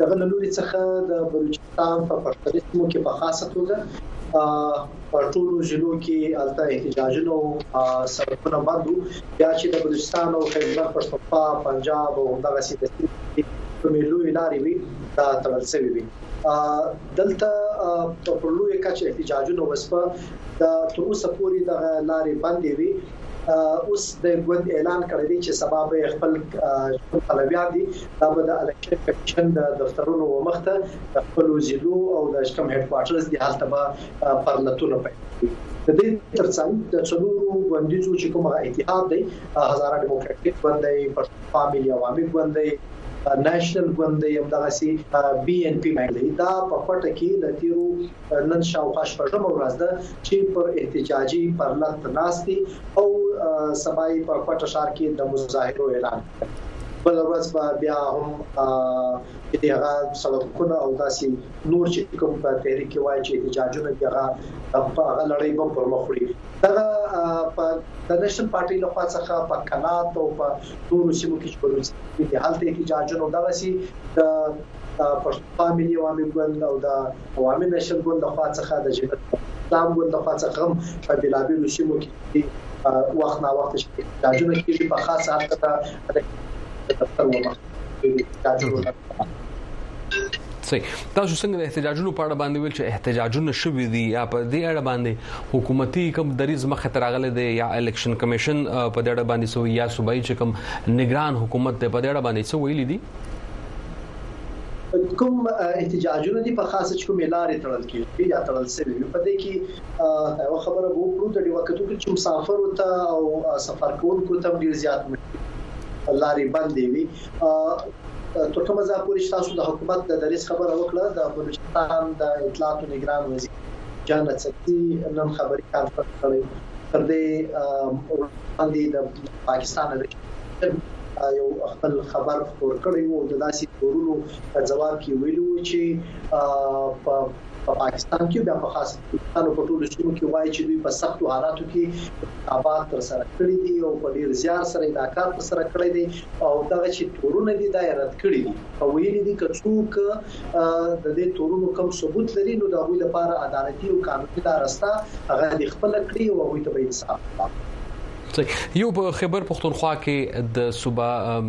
دغه له لوري څخه د بلوچستان په پښتني سیمو کې په خاصه توګه په ټولو ضلعو کې الته احتجاجونه او سرکونه بند وو یا چې د بلوچستان او خیبر پښتونخوا پنجاب او دغه سیمې کومې لوی لارې وي دا تړل شوی وي دلته په لوی کچه احتجاجونه وسپه د تر اوسه پورې د لارې بندې وي اوس د ګوند اعلان کړی دی چې سبا به خپل پلویان دي دا به د الکشن کميشن د دفترونو ومخته د خپلو ضلعو او د کوم هډکوارټرز دي هلته به پرلتونه پیل کړي د دې ترڅنګ د څلورو ګوندیزو چې کومه اتحاد دی هزاره دیموکراتیک ګوند دی پښتونخوا ملي عوامي ګوند دی نېشنل ګوند دی همدغه سي بي ان پي باندې دی دا په کوټه کې د تیرو نن شاوخوا شپږم ورځ ده چې پر احتجاجي پرلت ناشتي او سبای په کوټه شار کې د مظاهرو اعلان بله ورځ به بیا هم د هغه سړکونه او داسې نور چې کوم په تحریک کې وایي چې احتجاجونه دي هغه په هغه لړۍ به پر مخ وړي دا په د نېشنل پارټي له خوا څخه په کلات او په نورو سیمو کې چې په روسي کې هلته احتجاجونه دغه سي د پښتون ملي عوامي ګوند او د عوامي نېشنل ګوند له خوا څخه د جنت اسلام ګوند لخوا څخه هم په بلابلو سیمو کې وخت نا وخت چې احتجاجونه کیږي په خاصه حالت کې دفتر ومه
صحیح تاسو څنګه د احتجاجونو په اړه باندې ویل چې احتجاجونه شوي دي یا په دې اړه باندې حکومتي کوم دریز مخ ته راغلي دي یا الیکشن کمیشن په دې اړه باندې سو یا صوبایي چې کوم نگران حکومت ته په دې اړه باندې څه ویلي دي
کوم احتجاجونه دي په خاصه چې کوم لارې تړل کیږي یا تړل شوی په دې کې یو خبره به وکړو د دې وخت کې چې مسافر ته او سفر کوونکو ته ډیر زیات لارې بندې وي تر کومه ځا پورې تاسو د حکومت د دریس خبره وکړه د بلوچستان د اطلاعات او نگران وزیر جان سکتی نن خبري کانفرنس کړی تر دې وړاندې د پاکستان یو خپل خبر خبر کړی وو د داسې کورونو په جواب کې ویلو چې په په پاکستان کې بیا په خاص ډول په ټولو سیمو کې وایي چې دوی په سختو حالاتو کې انتخابات تر سره کړي دي او په ډیر زیار سره دا کار تر سره کړی دی او دغه چې تورونه دي دا رد کړي دي او ویلي دي که څوک د دې تورونو کم ثبوت لري نو د هغوی لپاره عدالتي او قانوني لار شته هغه د خپل کړی او هغوی ته به انصاف وکړي
یو په خبر پښتونخوا کې د صوبا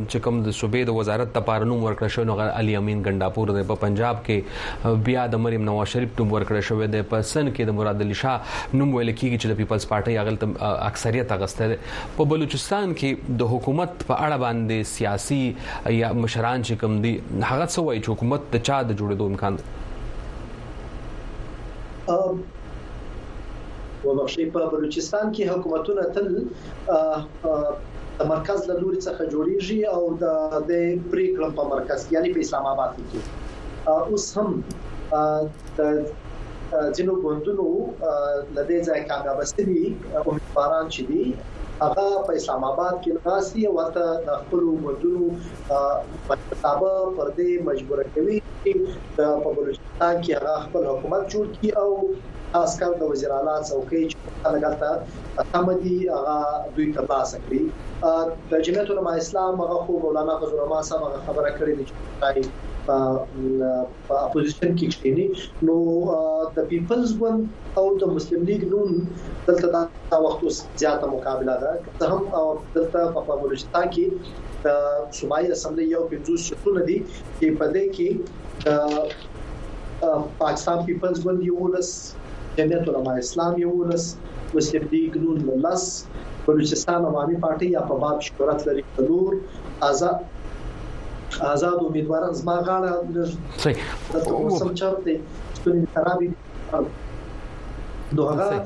چې کوم د صوبې د وزارت د پاره نوم ورکړ شو نو علي امین ګنداپور د په پنجاب کې بیا د مریم نواز شریف نوم ورکړ شو د په سن کې د مراد علي شاه نوم ویل کیږي چې د پیپلز پارټي اغل تم اکثریت اغسته په بلوچستان کې د حکومت په اړه باندې سیاسي یا مشران چې کوم دي هغه څه وایي چې حکومت د چا د جوړېدو امکان
دی وبخښئ په بلوچستان کې حکومتونه تل د مرکز له لوري څخه جوړیږي او د د پریکړم په مرکز کې یعنی په اسلام آباد کې اوس هم د ځینو ګوندونو لدې ځای کامیاب شوي امیدواران چې دي هغه په اسلام آباد کې ناشتي او ورته د خپل ګوندونو په تابه پر دې مجبور کوي چې د په بلوچستان تاکي هغه خپل حکومت جوړ کړي او خاص کر د وزیر اعلی څوکۍ چې خلک هلته تمه دي هغه دوی ترلاسه کړي د جمعیت علما اسلام هغه خو مولانا فضل الرحمن صاحب هغه خبره کړې ده چې په اپوزیشن کې کښینی نو د پیپلز ګوند او د مسلم لیګ نون دلته دا وخت اوس زیاته مقابله ده که هم دلته په بلوچستان کې د صوبایي اسمبلی یو 50 سیټونه دي چې په دې کې د پاکستان پیپلز ګوند 11 جمعیت علما اسلام 11 مسلم لیګ نون 19 بلوچستان عوامي پارټي یا په باب شهرت لري څلور تازه آزاد امیدواران زما غاړه
صحیح
اوسم چرته ستونی خرابې نو هغه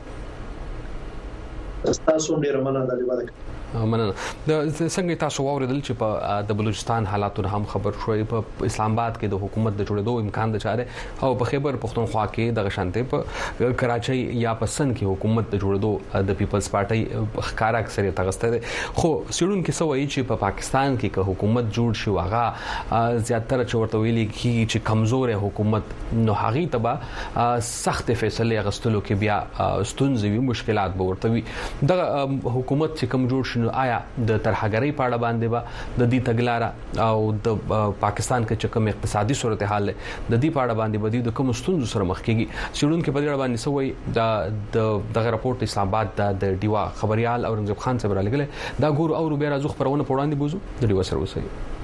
تاسو ډیر مننه د لیوالک
مننه د څنګه تاسو واوریدل چې په د بلوچستان حالاتو هم خبر شوي په اسلام آباد کې د حکومت د جوړېدو امکان د چاره او په خیبر پښتونخوا کې د غشانته په کراچۍ یا په سن کې حکومت د جوړېدو د پیپلز پارټي ښکارا اکثریت غسته ده خو سړون کې سوي چې په پاکستان کې که حکومت جوړ شي واغه زیاتره چورته ویلي کیږي چې کمزور حکومت نو هغه تبا سختې فیصلې اغستلو کې بیا ستونزې وي مشکلات به ورته وي دغه حکومت چې کم جوړ شنو آیا د ترهګرۍ په اړه باندې به با د دې تګلارې او د پاکستان کې چې کوم اقتصادي صورتحال ده د دې په اړه باندې بدی د کوم ستونزو سره مخ کیږي سیړونکو په دې اړه باندې سوي د دغه راپورټ اسلام آباد د ډیوا خبريال اورنګزیب خان صاحب را لګل دا ګورو او بیا راځو خبرونه پوراندې بوزو د ډیوا سره وسه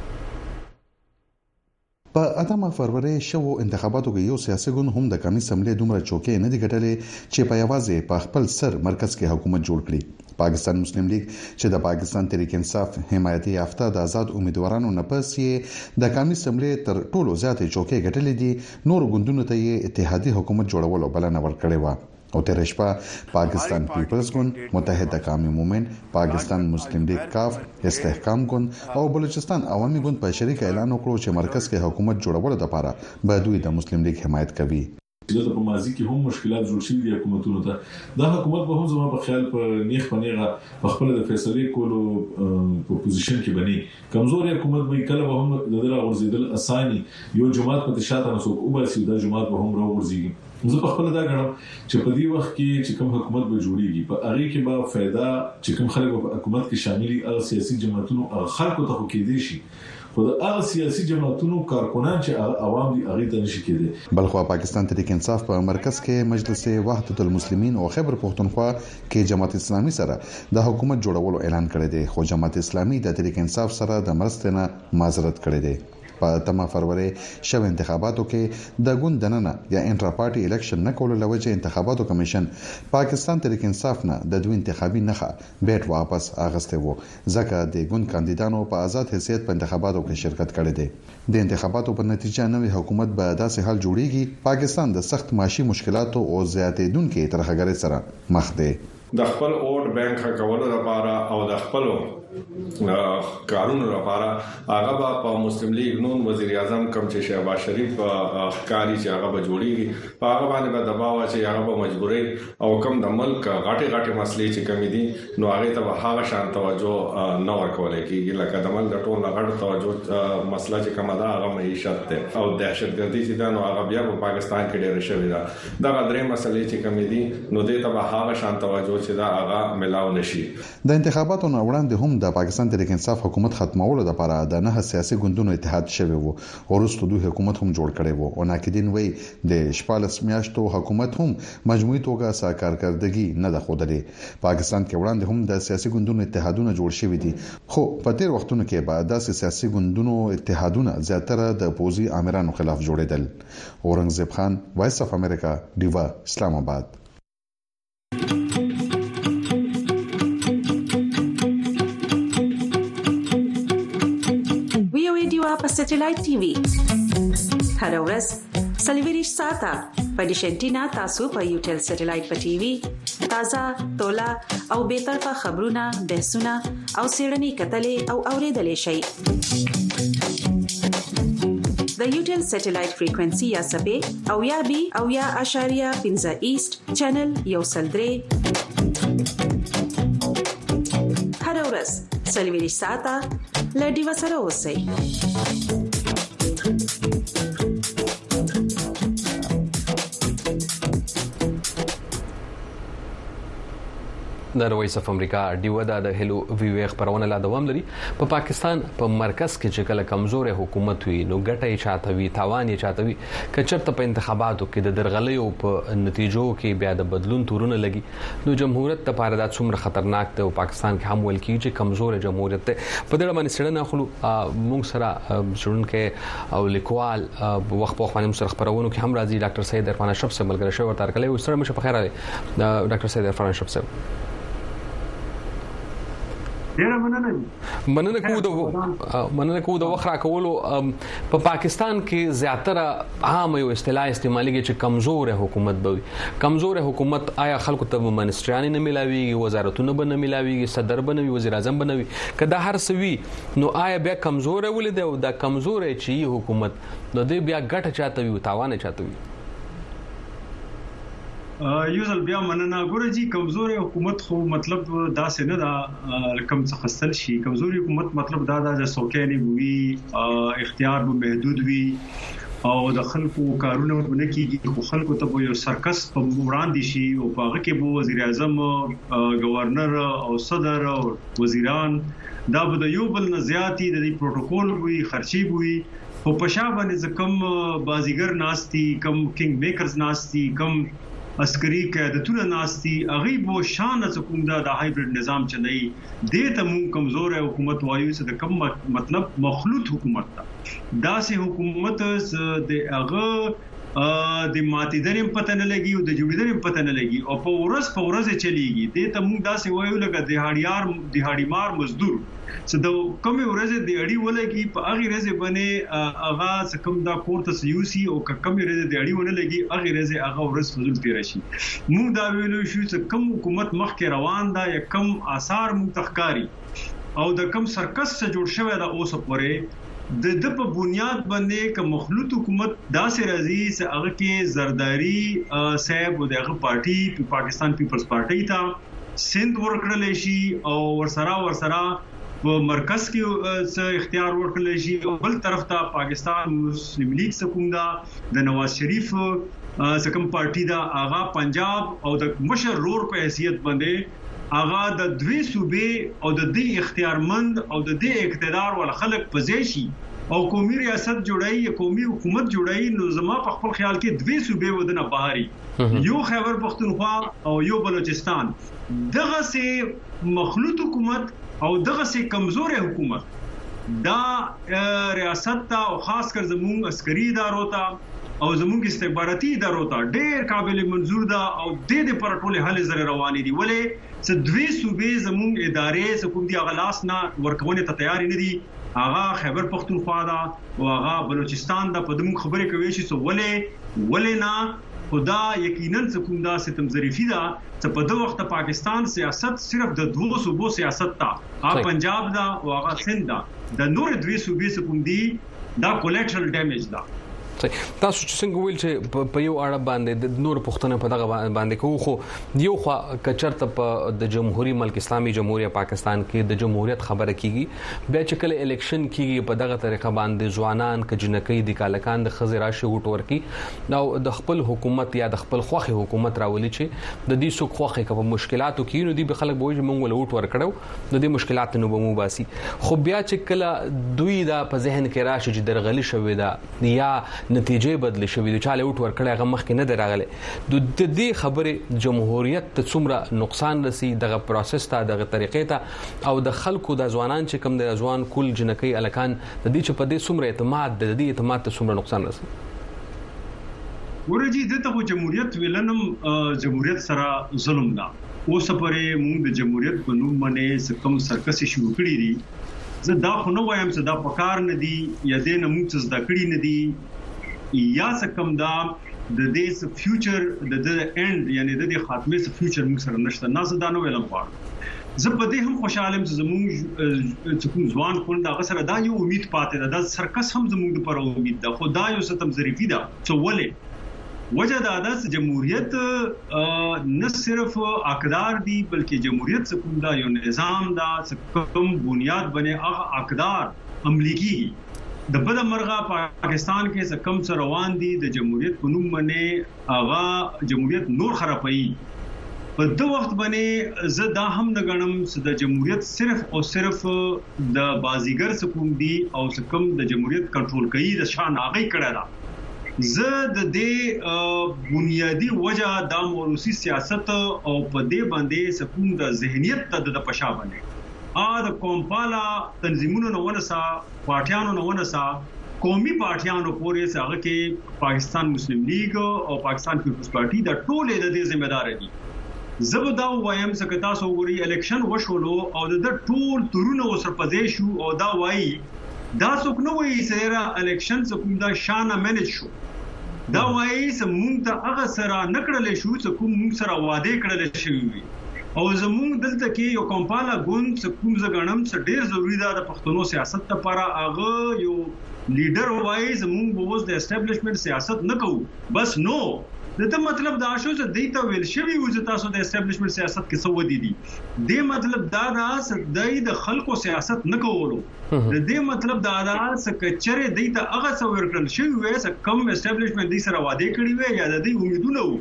په اتمه فرورۍ شوو انتخاباتو کې یو سیاسي ګوند هم د قامي سملې دومره چوکې نه دي ګټلې چې په یوازې په خپل سر مرکز کې حکومت جوړ کړي. پاکستان مسلم لیګ چې د پاکستان تحریک انصاف حمایتې یافته د ازاد امیدوارانو نه پس یې د قامي سملې تر ټولو زیاتې چوکې ګټلې دي، نورو ګوندونو ته یې اتحادي حکومت جوړولو بلنه ورکړې وه. او تېره شپه پاکستان پيپلز ګوند، متحد اقامي مومنټ، پاکستان مسلم ليګ کاف، استحکام ګوند او بلوچستان عوامي ګوند په شريکه اعلان وکړو چې مرکز کې حکومت جوړولو دپاره به دوی د مسلم ليګ حمايت کوي.
دلته په ماضي کې هم مشکلات جوړ شوي دي حکومتونو ته دا حکومت به هم زما په خيال په نيغ په نيغه په خپله د فيصلې کولو په پوزيشن کې به نۀ کمزوری حکومت به وي، کله به هم د ده راغورځېدل اساني، یو جومات پکې شاته نه څوک وباسي او دا جومات به هم راوغورځېږي. نو زه پخپله دا ګڼم چې په دې وخت کې چې کوم حکومت به جوړېږي، په هغې کې به فایده، چې کوم خلک به په حکومت کې شامل وي، هغه سیاسي جماعتونو، هغه خلکو ته خو کېدای شي، خو د هغه سیاسي جماعتونو کارکنان چې هغه عوام دي، هغې ته نه شي
کېدای. بلخوا پاکستان تحریک انصاف په مرکز کې مجلس وحدت المسلمین او خیبر پښتونخوا کې جماعت اسلامي سره د حکومت جوړولو اعلان کړی دی خو جماعت اسلامي د تحریک انصاف سره د مرستې نه معذرت کړی دی په تمه فروری شوی انتخاباتو کې د ګوند دننه یا انټرا پارټي الیکشن نه کولو لوجې انتخاباتو کمیشن پاکستان تحریک انصاف نه د دوی انتخابي نخه بیټ واپس اغستی وو ځکه دې ګوند کاندیدانو په ازاد حیثیت په انتخاباتو کې شرکت کړی دی. د انتخاباتو په نتیجه نوی حکومت به داسې حال جوړیږي، پاکستان د سخت معاشي مشکلاتو او زیاتیدونکې ترهګرۍ سره مخ دی.
د خپل اوټ بانک ښه کولو لپاره او د خپلو کارونو لپاره هغه به په مسلم لیګ نون وزیر اعظم کوم چې شهباز شریف ښکاري چې هغه به جوړیږي په هغه باندې به دباو اچوي هغه به مجبوري او کوم د ملک غټي غټي مسلې چې کمی دي نو هغه ته به هغه شان توجه نه ورکول کیږي لکه د ملک ټول نه غټ توجه مسله چې کومه ده هغه معیشت ده او دهشتګردي چې دا نو هغه بیا په پاکستان کې ډېر شوی دا د غدرې مسلې چې کمی دي نو د ته به هغه شان توجه چې دا هغه ملاو نشي
د انتخاباتو نه وړاندې هم د پاکستان تحریک انصاف حکومت ختمولو لپاره د نه سیاسي ګوندونو اتحاد شوی وو ورسته دوی حکومت هم جوړ کړی وو او ناقدین وایي د 14 میاشتو حکومت هم مجموعي توګه څه کارکردګي نه ده ښودلې. پاکستان کې وړاندې هم د سیاسي ګوندونو اتحادونه جوړ شوي دي، خو په تېر وختونو کې به داسې سیاسي ګوندونو اتحادونه زیاتره د پوځي آمرانو خلاف جوړېدل. اورنګزېب خان، وایس اف امریکا، ډیوه، اسلام اباد.
وي او ای ډیوه په سټیلایټ ټي وي هره ورځ سلیویریش ساته په دیشنټینا تاسو په یو ټل سټلایټ په ټي وي تازه تولا او به طرفه خبرونه بحثونه او سیړنی کتلې او اوریدلې شي د یو ټل سټلایټ فریکوئنسي یا سبې او یا بي او یا اشاریه 15 ایست چینل یو سلدري هر ورځ سلویری ساته لډي وسره اوسئ
د رويس اف امریکا ډیو دا د هلو ویو خبرونه لا دوام لري په پاکستان په مرکز کې چې کله کمزورې حکومت وي نو ګټه یې چاته وي تاوان یې چاته وي کچرته په انتخاباتو کې د درغلیو په نتیجو کې بیا د بدلون تورونه لګي نو جمهوریت لپاره دا څومره خطرناک دی او پاکستان کې هم ویل کیږي چې کمزور جمهوریت دی په دې اړه باندې سړنه خلو موږ سره شړونکې او لیکوال وخت په وخت باندې سره خبرونه کې هم راځي ډاکټر سید عرفان اشرف سره ملګری شوی ورته کله وسره مشه په خیر علي ډاکټر سید عرفان اشرف سره
ډیره مننه
مننه کوو د مننه کوو د وخت راکولو په پاکستان کې زیاتره عام یو اصطلاح استعمالېږي چې کمزور حکومت به وي کمزور حکومت آیا خلکو ته منسټریان نه ملاويږي وزارتونه به نه ملاويږي صدر به نه وي وزیر اعظم به نه وي کدا هر سوي نو آیا بیا کمزور ولې دی او دا کمزور چې حکومت نو دی بیا ګټه چاته وي او تاوان چاته وي
یو ځل بیا مننه ګوره جی کمزوري حکومت خو مطلب دا څه نه دا کم څه خستل شي کمزوري حکومت مطلب دا دا چې څوکې نه وي اختیار به محدود وي او د خلکو کارونه نه کیږي خو خلکو ته به یو سرکس په وړاندې شي او په هغه کې به وزیر اعظم گورنر او صدر او وزیران دا به یو بل نه زیاتی د پروتوکول وي خرچي وي او په شا باندې څه کوم بازیګر ناست دي، کوم کینګ میکرز ناست دي، کوم عسکري قیادتونه ناست دي، هغوی به شانه څه کوم دا هایبریډ نظام چلوي، دې ته موږ کمزوری حکومت وایو، څه د کوم مطلب مخلوط حکومت ته، داسې حکومت څه د هغه. د ماتیدنې هم پته نه لګي او د جوړیدنې هم پته نه لګي او په ورځ په ورځ یې چلیږي دې ته موږ داسې وایو لکه د هاړیار د هاړیمار مزدور چې د کومې ورځ د اړی ولګي په هغه ورځ باندې هغه څه کوم دا کور ته سيوسي او که کومې ورځ د اړی ونه لګي هغه ورځ هغه ورځ فضل تیر شي موږ دا ویلو شو چې کوم حکومت مخکې روان دا یا کم آثار موږ تخکاری او د کوم سرکس څخه جوړ شوی ده اوسه پورې د د په بنیاد باندې که مخلوط حکومت داسې راځي چې هغه کې زرداری صاحب او دغه پارټي په پاکستان پیپلز پارټي ته سند ورکړل شي او ورسره ورسره په مرکز کې څه اختیار ورکړل شي او بل طرف ته پاکستان مسلم لیگ څخه کوم دا د نواز شریف څخه کوم پارټي دا هغه پنجاب او د مشر رور په حیثیت باندې هغه د دوې صوبې او د دې اختیار مند او د دې اقتدار وړ خلک په ځای شي او قومي ریاست جوړوي یا قومي حکومت جوړوي نو زما په خپل خیال کې دوې صوبې ودنه بهري یو خیبر پښتونخوا او یو بلوچستان دغه سي مخلوط حکومت او دغه سي کمزورې حکومت دا ریاست ته او خاص کر زموږ عسکري ادارو ته او زموږ استخباراتي ادارو ته ډېر قابل منظور ده او د دې پر ټول حل زر روان دي ولې چې دوی صوبې زموږ ادارې چې کوم دي هغه لاس نه ورکونه ته تیار نه دي هغه خیبر پښتونخوا ده او هغه بلوچستان ده په دمو خبرې کوي چې ولې ولې نه خدا یقینا کوم دا ستم ظریفی دا چې په دوه وخت پاکستان سیاست صرف د دوه صوبو سیاست تا هغه پنجاب دا او هغه سند دا د نور دوی صوبې څه کوم دي دا کولیټرل ډیمیج ده
تاسو چې څنګه ویل چې په یو اړه باندې د نور پښتنه په دغه باندې کوو خو یو خو کچرته په د جمهوریت ملک اسلامي جمهوریت پاکستان کې د جمهوریت خبره کیږي بیا چې کله الیکشن کیږي په دغه طریقه باندې ځوانان کجنکې د کالکان د خزر راشي وټ ورکی نو د خپل حکومت یا د خپل خوخي حکومت راولي چې د دې سو خوخي کپ مشکلاتو کې نو دي به خلک بوج مونږ له وټ ورکړو نو د مشکلات نو به مو باسي خو بیا چې کله دوی دا په ذهن کې راشي چې درغلي شوې ده یا نتیجې بدل شوې دي چاله وټ ورکړی هغه مخکې نه دراغله د دې خبرې جمهوریت ته څومره نقصان رسی دغه پروسس ته دغه طریقې ته او د خلکو د ځوانان چې کم د ځوان کول جنکۍ الکان د دې چې په دې څومره اعتماد د دې اعتماد ته څومره نقصان رسی
ورجی دته جمهوریت ویلنم جمهوریت سره ظلم ده اوسه پورې موږ د جمهوریت په نوم باندې څه کم سرکسي شروع کړي دي زه دا خو نه وایم چې دا په کار نه دي یا دې نه موږ څه زده کړي نه دي یا څه کم دا د دې څه فیوچر د دې اند یعنی د دې خاتمه څه فیوچر موږ سره نشته نه زه دا نه ویلم غواړم زه په دې هم خوشاله یم چې زموږ چې کوم ځوان خون دا غسر دا یو امید پاتې ده دا سرکس هم زموږ لپاره امید ده خو دا یو ستم ظریفي ده څو ولې وجه دا ده چې جمهوریت نه صرف اقدار دي بلکې جمهوریت څه کوم دا یو نظام دا چې کوم بنیاد باندې هغه اقدار عملی کیږي د بل مرغه پاکستان کې څه کم سره روان دي د جمهوریت په نوم باندې هغه جمهوریت نور خرابوي په دوه وخت باندې زه دا هم نه غنم چې د جمهوریت صرف او صرف د بازیګر څه کوم دي او څه کوم د جمهوریت کنټرول کوي د شان هغه کړه ده زه د دې بنیادی وجه د موروثي سیاست او په دې باندې څه کوم د ذهنیت د د پښا باندې ا د قوم پالا تنظیمونو نه ونسا پارټیانو نه ونسا قومي پارټیانو پورې څنګه کې پاکستان مسلم لیګ او پاکستان پیپلز پارټي د ټوله د دې ذمہ دار دي زه به دا ووایم څه که تاسو وګورئ الیکشن وشولو او د ده ټول تورونه اوس په ځای شو او دا وایي دا څوک نه وایي چې یاره الیکشن څه کوم دا شانه مینج شو دا وایي چې مونږ ته هغه سره نه کړلی شو چې کوم مونږ سره وعده کړل شوي وي او زمونږ دلته کې یو کمپاله ګوند چې کوم زه ګڼم چې ډېر ضروري ده د پښتنو سیاست لپاره هغه یو لیډر وایي زمونږ به اوس د اسټابلیشمنټ سیاست نه کوو بس نو د ده مطلب دا شو چې دی ته ویل شوي وو چې تاسو د اسټبلشمنټ سیاست کې څه ودی دي دې مطلب دا دا چې دی د خلکو سیاست نه کولو د دې مطلب دا دا چې کچره دی ته هغه څه ورکړل شوی وې چې کم اسټبلشمنټ دی سره وعده کړی وې یا د دې امیدونه وو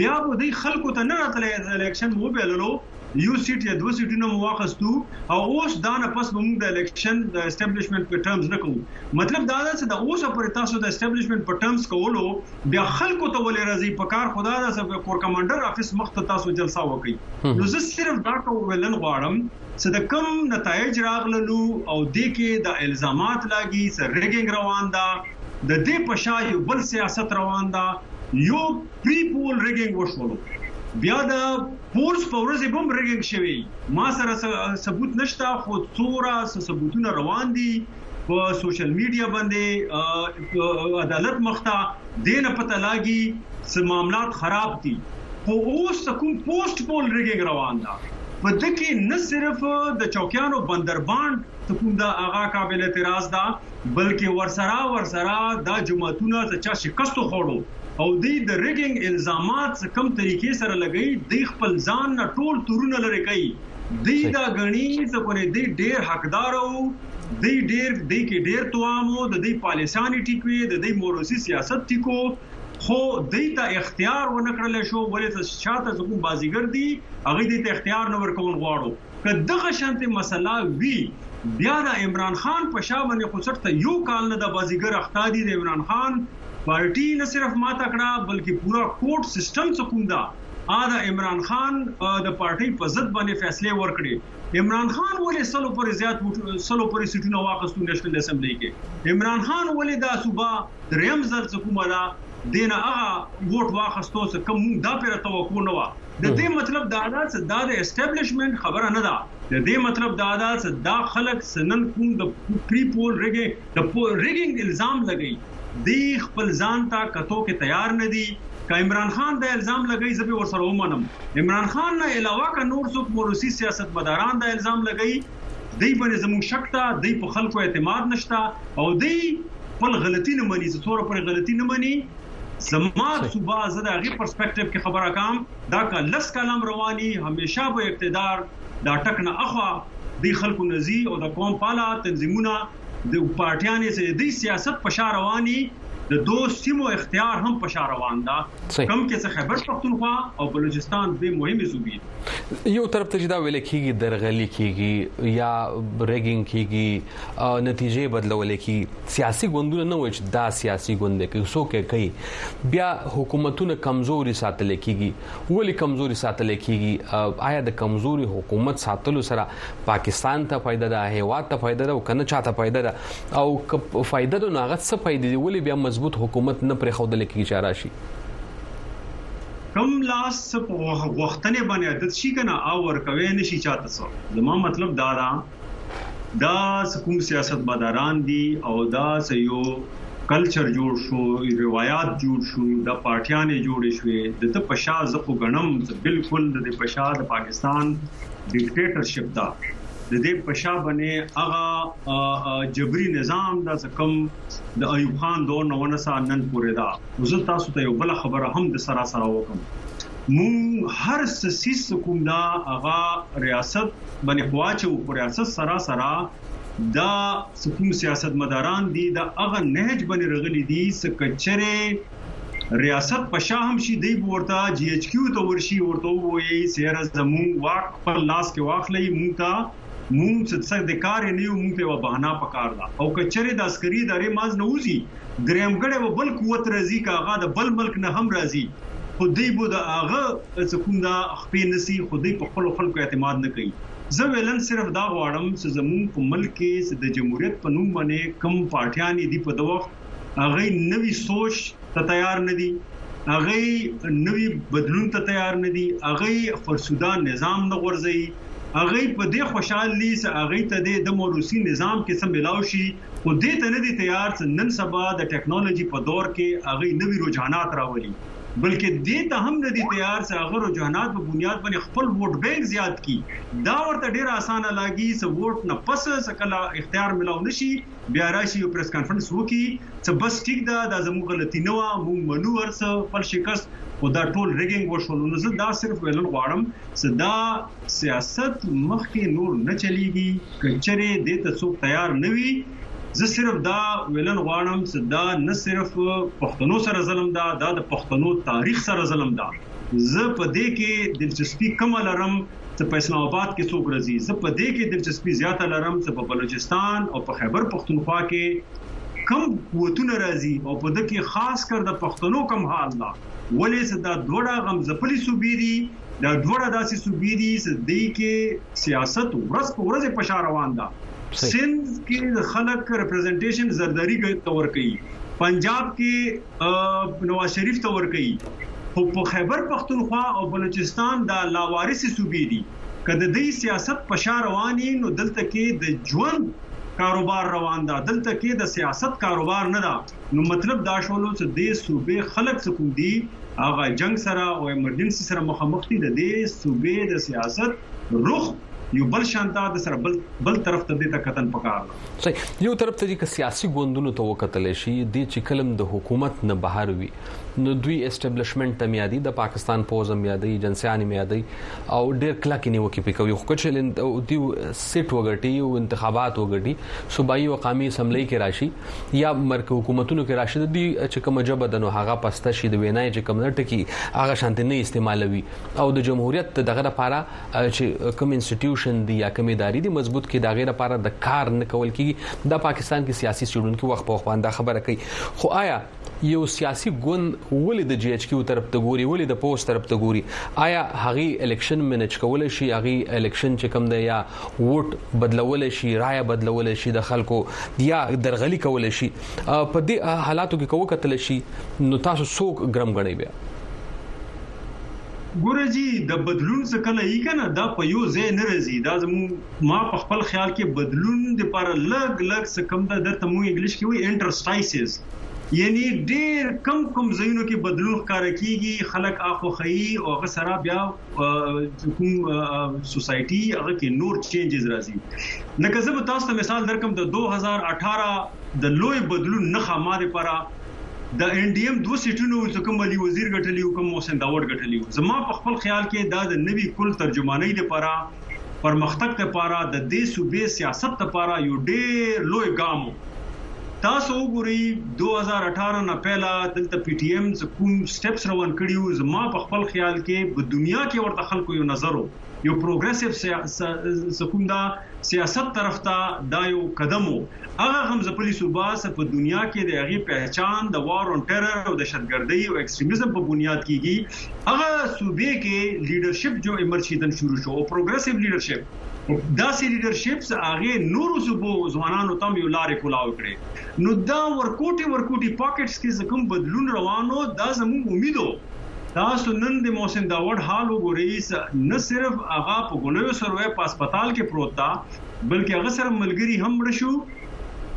بیا به دی خلکو ته نه راتلې الیکشن مو بیللو يو سيټ يا دوه سيټونه مو واخستو او اوس دا نه پس به موږ د اليکشن د اسټبلشمنټ په ټرمز نه کوو مطلب دا ده چې د اوسه پر تاسو د اسټبلشمنټ په ټرمز کولو بیا خلکو ته ولې راځي په کار خدا ده چې کور کمانډر افیس مخ ته تاسو جلسه وکړي نو زه صرف دا ته ویلن غواړم چې د کم نتایج راغللو او د کې د الزامات لاګي چې ریګینګ روان ده د دې په شا یو بل سیاست روان ده یو پری پول ریګنګ وشولو بیا د پولز په ورځې به هم ریګنګ شوی ما سره څه ثبوت نشته خو څوره څه ثبوتونه روان دي په سوشل میډیا باندې عدالت مخته دینه پته لاګي چې معاملات خراب دي خو اوس کوم پوسټ پول ریګنګ روان ده په دکې نه صرف د چوکیانو بندربان ته کوم دا هغه قابل اعتراض ده بلکې ورسره ورسره دا جماعتونه څه چا شکست وخوړو او دوی د ریګنګ الزامات څه کم طریقې سره لګوي، دوی خپل ځان نه ټول تورونه لرې کوي، دوی دا ګڼي څه کنې دوی ډیر حقدار وو، دوی ډیر دوی کې ډیر توام وو، د دوی پالیسانې ټیک وې، د دوی موروثي سیاست ټیک وو، خو دوی ته اختیار ونه کړل شو، ولې څه چا ته څه کوم بازیګر دي هغوی دوی ته اختیار نه ورکول غواړو. که دغه شانتې مسله وي بیا د عمران خان په شا باندې خو څټ ته یو کال نه د بازیګر اخته دي د عمران خان پارټي نه صرف ماته کړه بلکې پورا کورټ سیسټم څه کوم ده آ د عمران خان د پارټي په ضد باندې فیصله ورکړي عمران خان ولې سلو پر زیات سلو پر سټونه واخستو نېشنل اسمبلی کې عمران خان ولې دا صوبه دریم ځل څه کومه ده دینه هغه ووټ واخستو څه کوم دا پر توقع نه و د دې مطلب دا ده چې دا د اسټابلیشمنت خبره نه ده د دې مطلب دا ده چې دا خلک سنن کوم د پری پول ریګي د پول ریګینګ الزام لګي دی خپل ځان ته کتو کې تیار نه دي که عمران خان دا الزام لګي زبې ورسره ومنم عمران خان نه علاوه که نور څوک مروسی سیاستمداران دا الزام لګي دی باندې زموږ شک ته دی په خلکو اعتماد نشته او دی خپل غلطي نه مني چې څوره پر غلطي نه مني زما صوبه زه د هغې پرسپیکټیو کې خبره کوم دا که لس کلم رواني همیشه به اقتدار دا ټک نه اخوا دی خلکو نزي او د قوم پالا تنظیمونه د پارټیانې سره د سیاست په شار رواني د دو سیمو اختیار هم په شار روان ده کم کې څه خبر پښتونخوا او بلوچستان به مهمه صوبې
یو طرف ته چې دا ویل کېږي درغلي کېږي یا ریګینګ کېږي نتیجې بدلول کی سیاسي ګوندونه نه وای چې دا سیاسي ګوند دی که څوک کوي بیا حکومتونه کمزوري ساتل کیږي ولی کمزوري ساتل کیږي آیا د کمزوري حکومت ساتلو سره پاکستان ته فائدہ ده هیواد ته فائدہ ده او کنه چاته فائدہ ده او که فائدہ ده نو هغه څه فائدې دي ولی بیا مضبوط حکومت نه پرې خودل کیږي چې راشي
کم لاس څه په غوښتنې باندې عادت شي کنه او ورکوي نشي چاته څه زما مطلب دا ده دا څه کوم سیاست مداران دي او دا څه یو کلچر جوړ شو روایات جوړ شو د پارټیانې جوړې شوې د د پشا زه خو غنم زه بالکل د پشا د پاکستان ډیکټیټرشپ دا د دې پشا باندې هغه جبري نظام دا کم د ایوب خان دور نه ونسا نن پورې دا زه تاسو ته یو بل خبره هم د سرا سره وکم مون هر سیس کوم دا هغه ریاست باندې خوا چې په ریاست سره سره دا سکوم سیاستمداران دي دا هغه نهج باندې رغلي دي چې کچره ریاست په شاه هم شي دی ورته جی ایچ کیو ته ورشي ورته وایي سیر زمو واک په لاس کې واخلي مونږ ته مونږ څه د کار نه یو مونږ ته یو بهانه پکار ده او کچره د عسکري ادارې ماز نه وځي دريمګړی به بل قوت راځي که هغه د بل ملک نه هم راځي خو دی به د هغه څه کوم دا خپې نسي خو دی په خپلو خلکو اعتماد نه کوي زه ويلن صرف دا غواړم څه زمونږ په ملک کي څه د جمهوريت په نوم باندې کوم پارټياني دي په د وخت هغوي نوي سوچ ته تيار نه دي هغوي نوي بدلون ته تيار نه دي هغوي فرسوده نظام نه غورځوي هغوي په دې خوشحال دي څه هغوي ته دې د مولوسي نظام کي څه ملاو شي خو دې ته نه دي تیار چې نن سبا د ټکنالوژي په دور کې هغوی نوي رجحانات راولي، بلکې دې ته هم نه دي تیار چې هغه رجحانات په بنیاد باندې خپل ووټ بانک زیات کړي، دا ورته ډېره اسانه لاږي چې ووټ نه پس چې کله اختیار ملاو نه شي بیا راشي یو پریس کانفرنس وکړي چې بس ټیک ده دا زموږ غلطي نه وه موږ منو هر څه خپل شکست خو دا ټول ریګنګ وشول نو زه دا صرف ویلل غواړم چې دا سیاست مخکې نور نه چلیږي که چرې دې ته څوک تیار نه وي زه صرف دا ویلن غواړم چې دا نه صرف پښتنو سره ظلم ده دا د پښتنو تاریخ سره ظلم ده زه په دې کې دلچسپي کم لرم چې په اسلام آباد کې څوک راځي زه په دې کې دلچسپي زیاته لرم چې په بلوچستان او په خیبر پښتونخوا کې کم قوتونه راځي او په دکې خاص کر د پښتنو کم حال دا ولې چې دا دوړه غم زپلی صوبې دي دا دوړه داسې صوبې دي چې دې کې سیاست ورځ په ورځ په شا روان ده سند کې د خلک ریپرزنټیشن زرداری ته ور کوي پنجاب کې نواز شریف ته ور کوي خو په خیبر پښتونخوا او بلوچستان دا لاوارث صوبې دي کله د دې سیاست په شا رواني نو دلته کې د ژوند کاروبار روان ده دلته کې د سیاست کاروبار نه ده نو مطلب دا شولو چې دې صوبې خلک څه کوم دي هغه جنگ سره او ایمرجنسي سره مخامخ دي د دې صوبې د سیاست رخ یو بل شانتا د سره بل بل طرف ته د کتن پکار
صحیح یو طرف ته چې سیاسي ګوندونو ته وکتل شي د چې کلم د حکومت نه بهر وي نو دوی اسټابلیشمنت ته میادي د پاکستان پوز میادي جنسيان میادي او ډېر کلک نیوکې پکوي خو کچې دی سیټ وګټي او انتخابات وګټي صوبایي او قامي اسمبلی کې راشي یا مرکه حکومتونو کې راشد دي چې کوم جبه د نو هغه پسته شي د وینای چې کوم ټکی هغه شانتي نه استعمالوي او د جمهوریت دغه لپاره چې کوم انسټیټیوشن دی یا کوم ادارې دي مضبوط کې دغه لپاره د کار نه کول کیږي د پاکستان کې سیاسي سیډونکو وخت په وخت باندې خبره کوي خو آیا یو سیاسي ګوند ولې د جی ایچ کیو طرف ته ګوري ولې د پوسټ طرف ته ګوري آیا هغه الیکشن مینج کول شي هغه الیکشن چې کوم دی یا ووټ بدلول شي رائے بدلول شي د خلکو یا درغلي کول شي په دې حالاتو کې کوو کتل شي نو تاسو څوک ګرم غړي بیا
ګورځي د بدلون څه کله یې کنه دا په یو ځای نه راځي دا زمو ما په خپل خیال کې بدلون د پر لګ لګ څه کم ده درته مونږ انګلیش کې وي انټرسټایسز یعنی ډیر کم کم زینو کې بدلون ښکار کیږي خلک اخو خي او غ سره بیا کوم سوسایټي هغه کې نور چینجز راځي لکه زه به تاسو ته مثال درکم د 2018 د لوی بدلون نه خاماده پره د ان ډي ام دوه سیټونو چې کوم علي وزیر غټلی او کوم محسن داوود غټلی زما په خپل خیال کې دا د نوي کل ترجمانۍ لپاره پرمختګ لپاره د دې صوبې سیاست لپاره یو ډیر لوی ګام وو تاسو وګورئ 2018 نه پیله دلته پی ټی ایم ز کوم سټیپس روان کړي او زما په خپل خیال کې په دنیا کې ورته خلکو یو نظر وو یو پروګریسیو سکوم دا سیاست طرف ته دا یو قدم وو هغه هم ځپلي صوبه سه په دنیا کې د هغه پہچان د وار اون ټیرر او د شتګردۍ او ایکستریمیزم په بنیاد کیږي هغه صوبې کې لیډرشپ جو ایمرج کیدل شروع شو او پروګریسیو لیډرشپ داسې لیډرشپس هغه نورو صوبو ځوانانو تم یو لارې کولاو کړې نو دا ورکوټي ورکوټي پاکټس کې زکم بدلون روانو دا زموږ امیدو تاسو نن د محسن داوړ حال وګورئ نه صرف هغه په ګونیو سروي په هسپتال کې پروت دا بلکې هغه سره ملګری هم مړ شو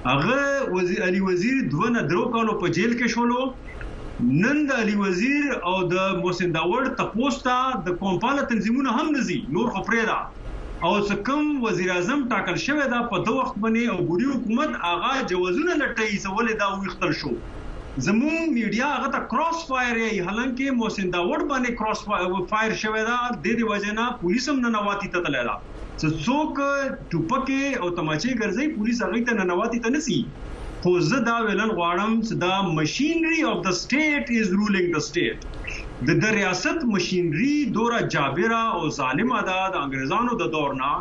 هغه وزیر علي وزیر دونه درو کالو په جیل کې شولو نن د علي وزیر او د محسن داوړ تپوس ته د قومپاله تنظیمونه هم نه ځي نور خو پرېږده او څه کوم وزیر اعظم ټاکل شوی ده په ده وخت باندې او ګوري حکومت هغه جوازونه لټوي څه ولې دا وویښتل شو زمونږ میډیا هغه ته کراس فایر یایي حالانکه محسن داوړ باندې کراس فایر شوی ده ددې وجې نه پولیس هم ننواتي ته تللی ده. څه څوک ټوپکې او تماچې ګرځي پولیس هغوی ته ننواتې ته نسی خو زه دا ویلن غواړم چې دا مشینری اف د سټیټ از رولینګ د سټیټ د د ریاست مشینری دورا جابره او ظالمه ده د انګریزانو د دور نه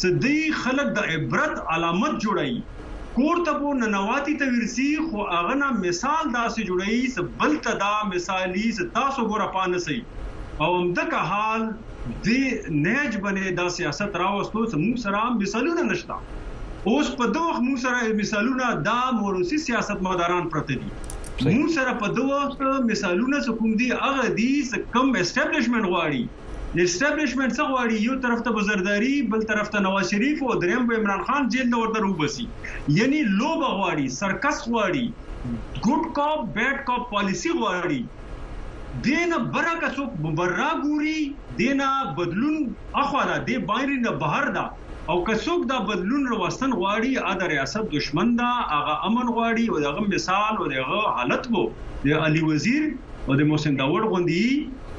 څه دی خلک د عبرت علامت جوړی کور ته بو ننواتې ته ورسی خو هغه نه مثال داسی جوړی څه بل ته دا مثالی څه تاسو ګوره پانه سی او همدکه حال دی نهج باندې دا سیاست راوستو چې موږ سره هم مثالونه نشته اوس په دوه وخت موږ سره مثالونه دا مونوسی سیاست مداران پرته دي موږ سره په دوه وخت مثالونه چې کوم دي هغه دي چې کم اسټابلیشمنت غواړي اسټابلیشمنت څه غواړي یو طرف ته بزرداری بل طرف ته نواز شریف او دریم به عمران خان جیل ته ورته وبسي یعنی لوب غواړي سرکس غواړي ګډ کاپ بیډ کاپ پالیسی غواړي دې نه بره که څوک مبرا ګوري دې نه بدلون اخوا ده دې بايري نه بهر ده او که څوک دا بدلون رواستن غواړي هغه د رياست دشمن ده هغه امن غواړي او د هغه مثال او د هغه حالت وو د علي وزير او د محسن داوړ غوندي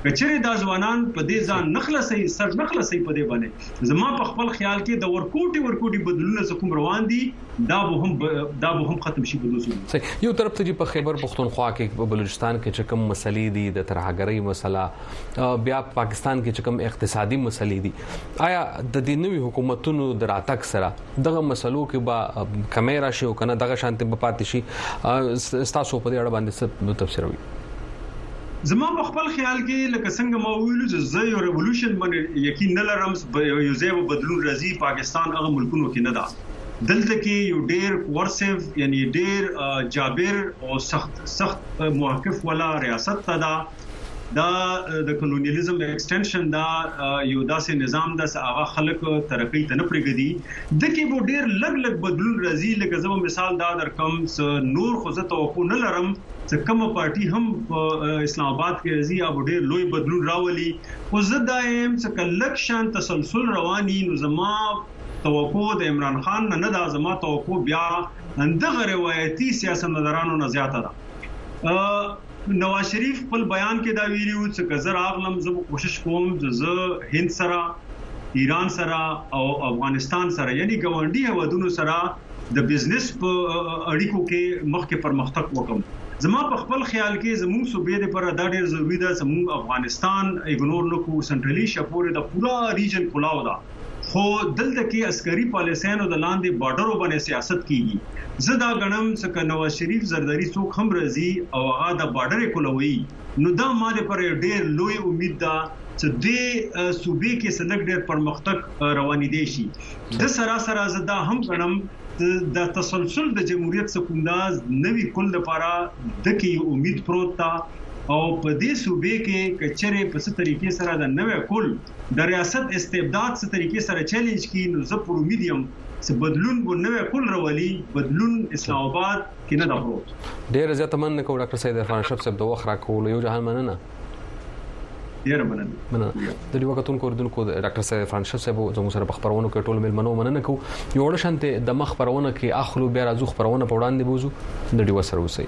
کچره دا ځوانان په دې ځان نخلصي سر نخلصي په دې باندې زما په خپل خیال کې د ورکوټي ورکوټي بدلونه څه کوم روان دي دا به هم دا به هم ختم شي په دوه سوري صحیح
یو طرف ته چې په خیبر پښتونخوا کې په بلوچستان کې چې کوم مسلې دي د ترهګرۍ مسله بیا پاکستان کې چې کوم اقتصادي مسلې دي آیا د دې نوي حکومتونو د راتګ سره دغه مسلو کې به کمیرا شي او کنه دغه شانتي په پاتې شي تاسو په دې اړه باندې څه تفسیر وي
زما په خپل خیال کې لکه څنګه ما ویلو چې زه یو ریولوشن باندې یقین نه لرم یو ځای به بدلون راځي پاکستان هغه ملکونو کې نه ده دلته کې یو ډیر کورسیو یعنی ډیر جابر او سخت سخت موقف ولا ریاست ته دا دا د کلونیالیزم ایکسټنشن دا یو داسې نظام د هغه خلک ترقی ته نه پرګدي د کې به ډیر لګ لګ بدلون راځي لکه زمو مثال دا در کم نور خو زه توقع نه لرم چې کومه پارټي هم اسلام آباد کې راځي او ډیر لوی بدلون راولي او زه دا هم چې کلک شان تسلسل رواني نو زما توقع د عمران خان نه نه ده زما توقع بیا دغه روایتي سیاستمدارانو نه زیاته ده نواز شریف خپل بیان کې دا ویلي و چې که زه راغلم زه به کوشش کوم چې زه هند سره ایران سره او افغانستان سره یعنی ګاونډي هوادونو سره د بزنس په اړیکو کې مخکې پرمختګ وکم زما په خپل خیال کې زموږ صوبې لپاره دا ډېر ضروری ده چې موږ افغانستان ایګنور نکو سنټرالي شپورې د پورا ریجن کلاو ده خو دلته کی عسکری پالیسیانو د لاندی باډرو باندی سیاست کیږی زه دا ګڼم څه که نواز شریف زرداری څوک هم راځی او هغه دا باډری کولویی نو دا ما د پاره یو ډیر لوی امید ده څه دی صوبی کی څه لږ ډیر پرمختک روانیدای شی ده سره سره زه دا هم ګڼم د تسلسل د جمهوریت څه کونداز نوی کل د پاره د کی یو امید پروت ده او په دی صوبی کی که چیری په څه طریقی سره د نوی کل د ریاست استبداد څه طریقې سره چلینج کی نو زه پر امید یم څه بدلون و نوی کل رولی بدلون اسلام آباد کی نه ده پروت.
ډیره زیاته مننه کوم ډاکټر سید عرفان اشرف صاحب د وخت راکولو یو جهان مننه.
ډیره مننه
مننه د لیوا کتونکو اوردونکو ډاکټر سید عرفان شف صاحب زموږ سره په خبرونو کې ټول ملمنو مننه کو یو ډول شانته د مخ خبرونه کې اخلو بیا راځو خبرونه په وړاندې بوزو د لیوا سره اوسئ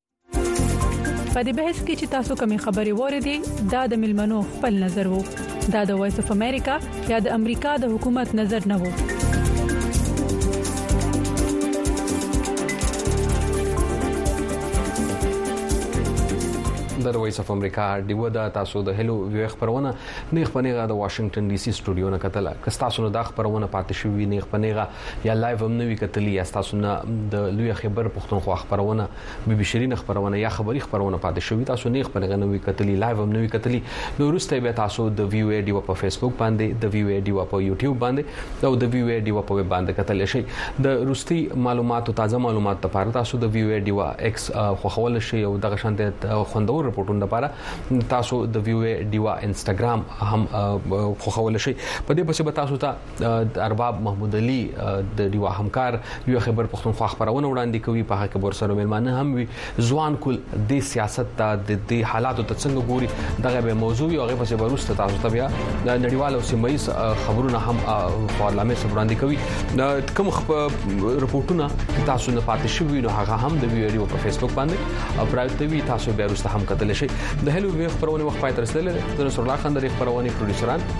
په دې بحث کې چې تاسو کومې خبرې وره دي دا د ملمنو خپل نظر وو دا د وایس اف امریکا یا د امریکا د حکومت نظر نه وو
د وایس اف امریکا دیو د تاسو د هلو ویو خبرونه نه خپنېغه د واشنگټن ډي سي سټوډیو نه کتله که تاسو نو د خبرونه پاتې شوې نه خپنېغه یا لایو هم نوی کتلی یا تاسو نه د لوی خبر پښتونخوا خبرونه بي بي شرین خبرونه یا خبری خبرونه پاتې شوی تاسو نه خبرونه نوی کتلی لایو هم نوی کتلی نو روسته به تاسو د ویو ای ډیو په فیسبوک باندې د ویو ای ډیو په یوټیوب باندې او د ویو ای ډیو په ویب باندې کتل شي د روستي معلوماتو تازه معلومات لپاره تاسو د ویو ای ډیو ایکس خوښول شي او دغه شان د خوندور رپورټونو لپاره تاسو د ویو ای ډیو انستګرام هم خوښول شي په دې پسې به تاسو ته ارباب محمود علي د ډیوا همکار یو خبر پښتونخوا خبرونه وړاندې کوي په هغه کې ورسره ملمانه هم وي ځوان کول د سیاست ته د دې حالاتو ته څنګه ګوري دغه به موضوع او هغه پسې ورسته تاسو ته بیا د نړیوال او سیمایي خبرونه هم پارلمان سره وړاندې کوي کوم رپورټونه تاسو نه پاتې شوی نو هغه هم د ویډیو په فیسبوک باندې پرایوت وی تاسو به ورسته هم کتل شي د هلو وی خبرونه وخت پاتې رسیدل د رسول الله خان د خبرونه پروډوسران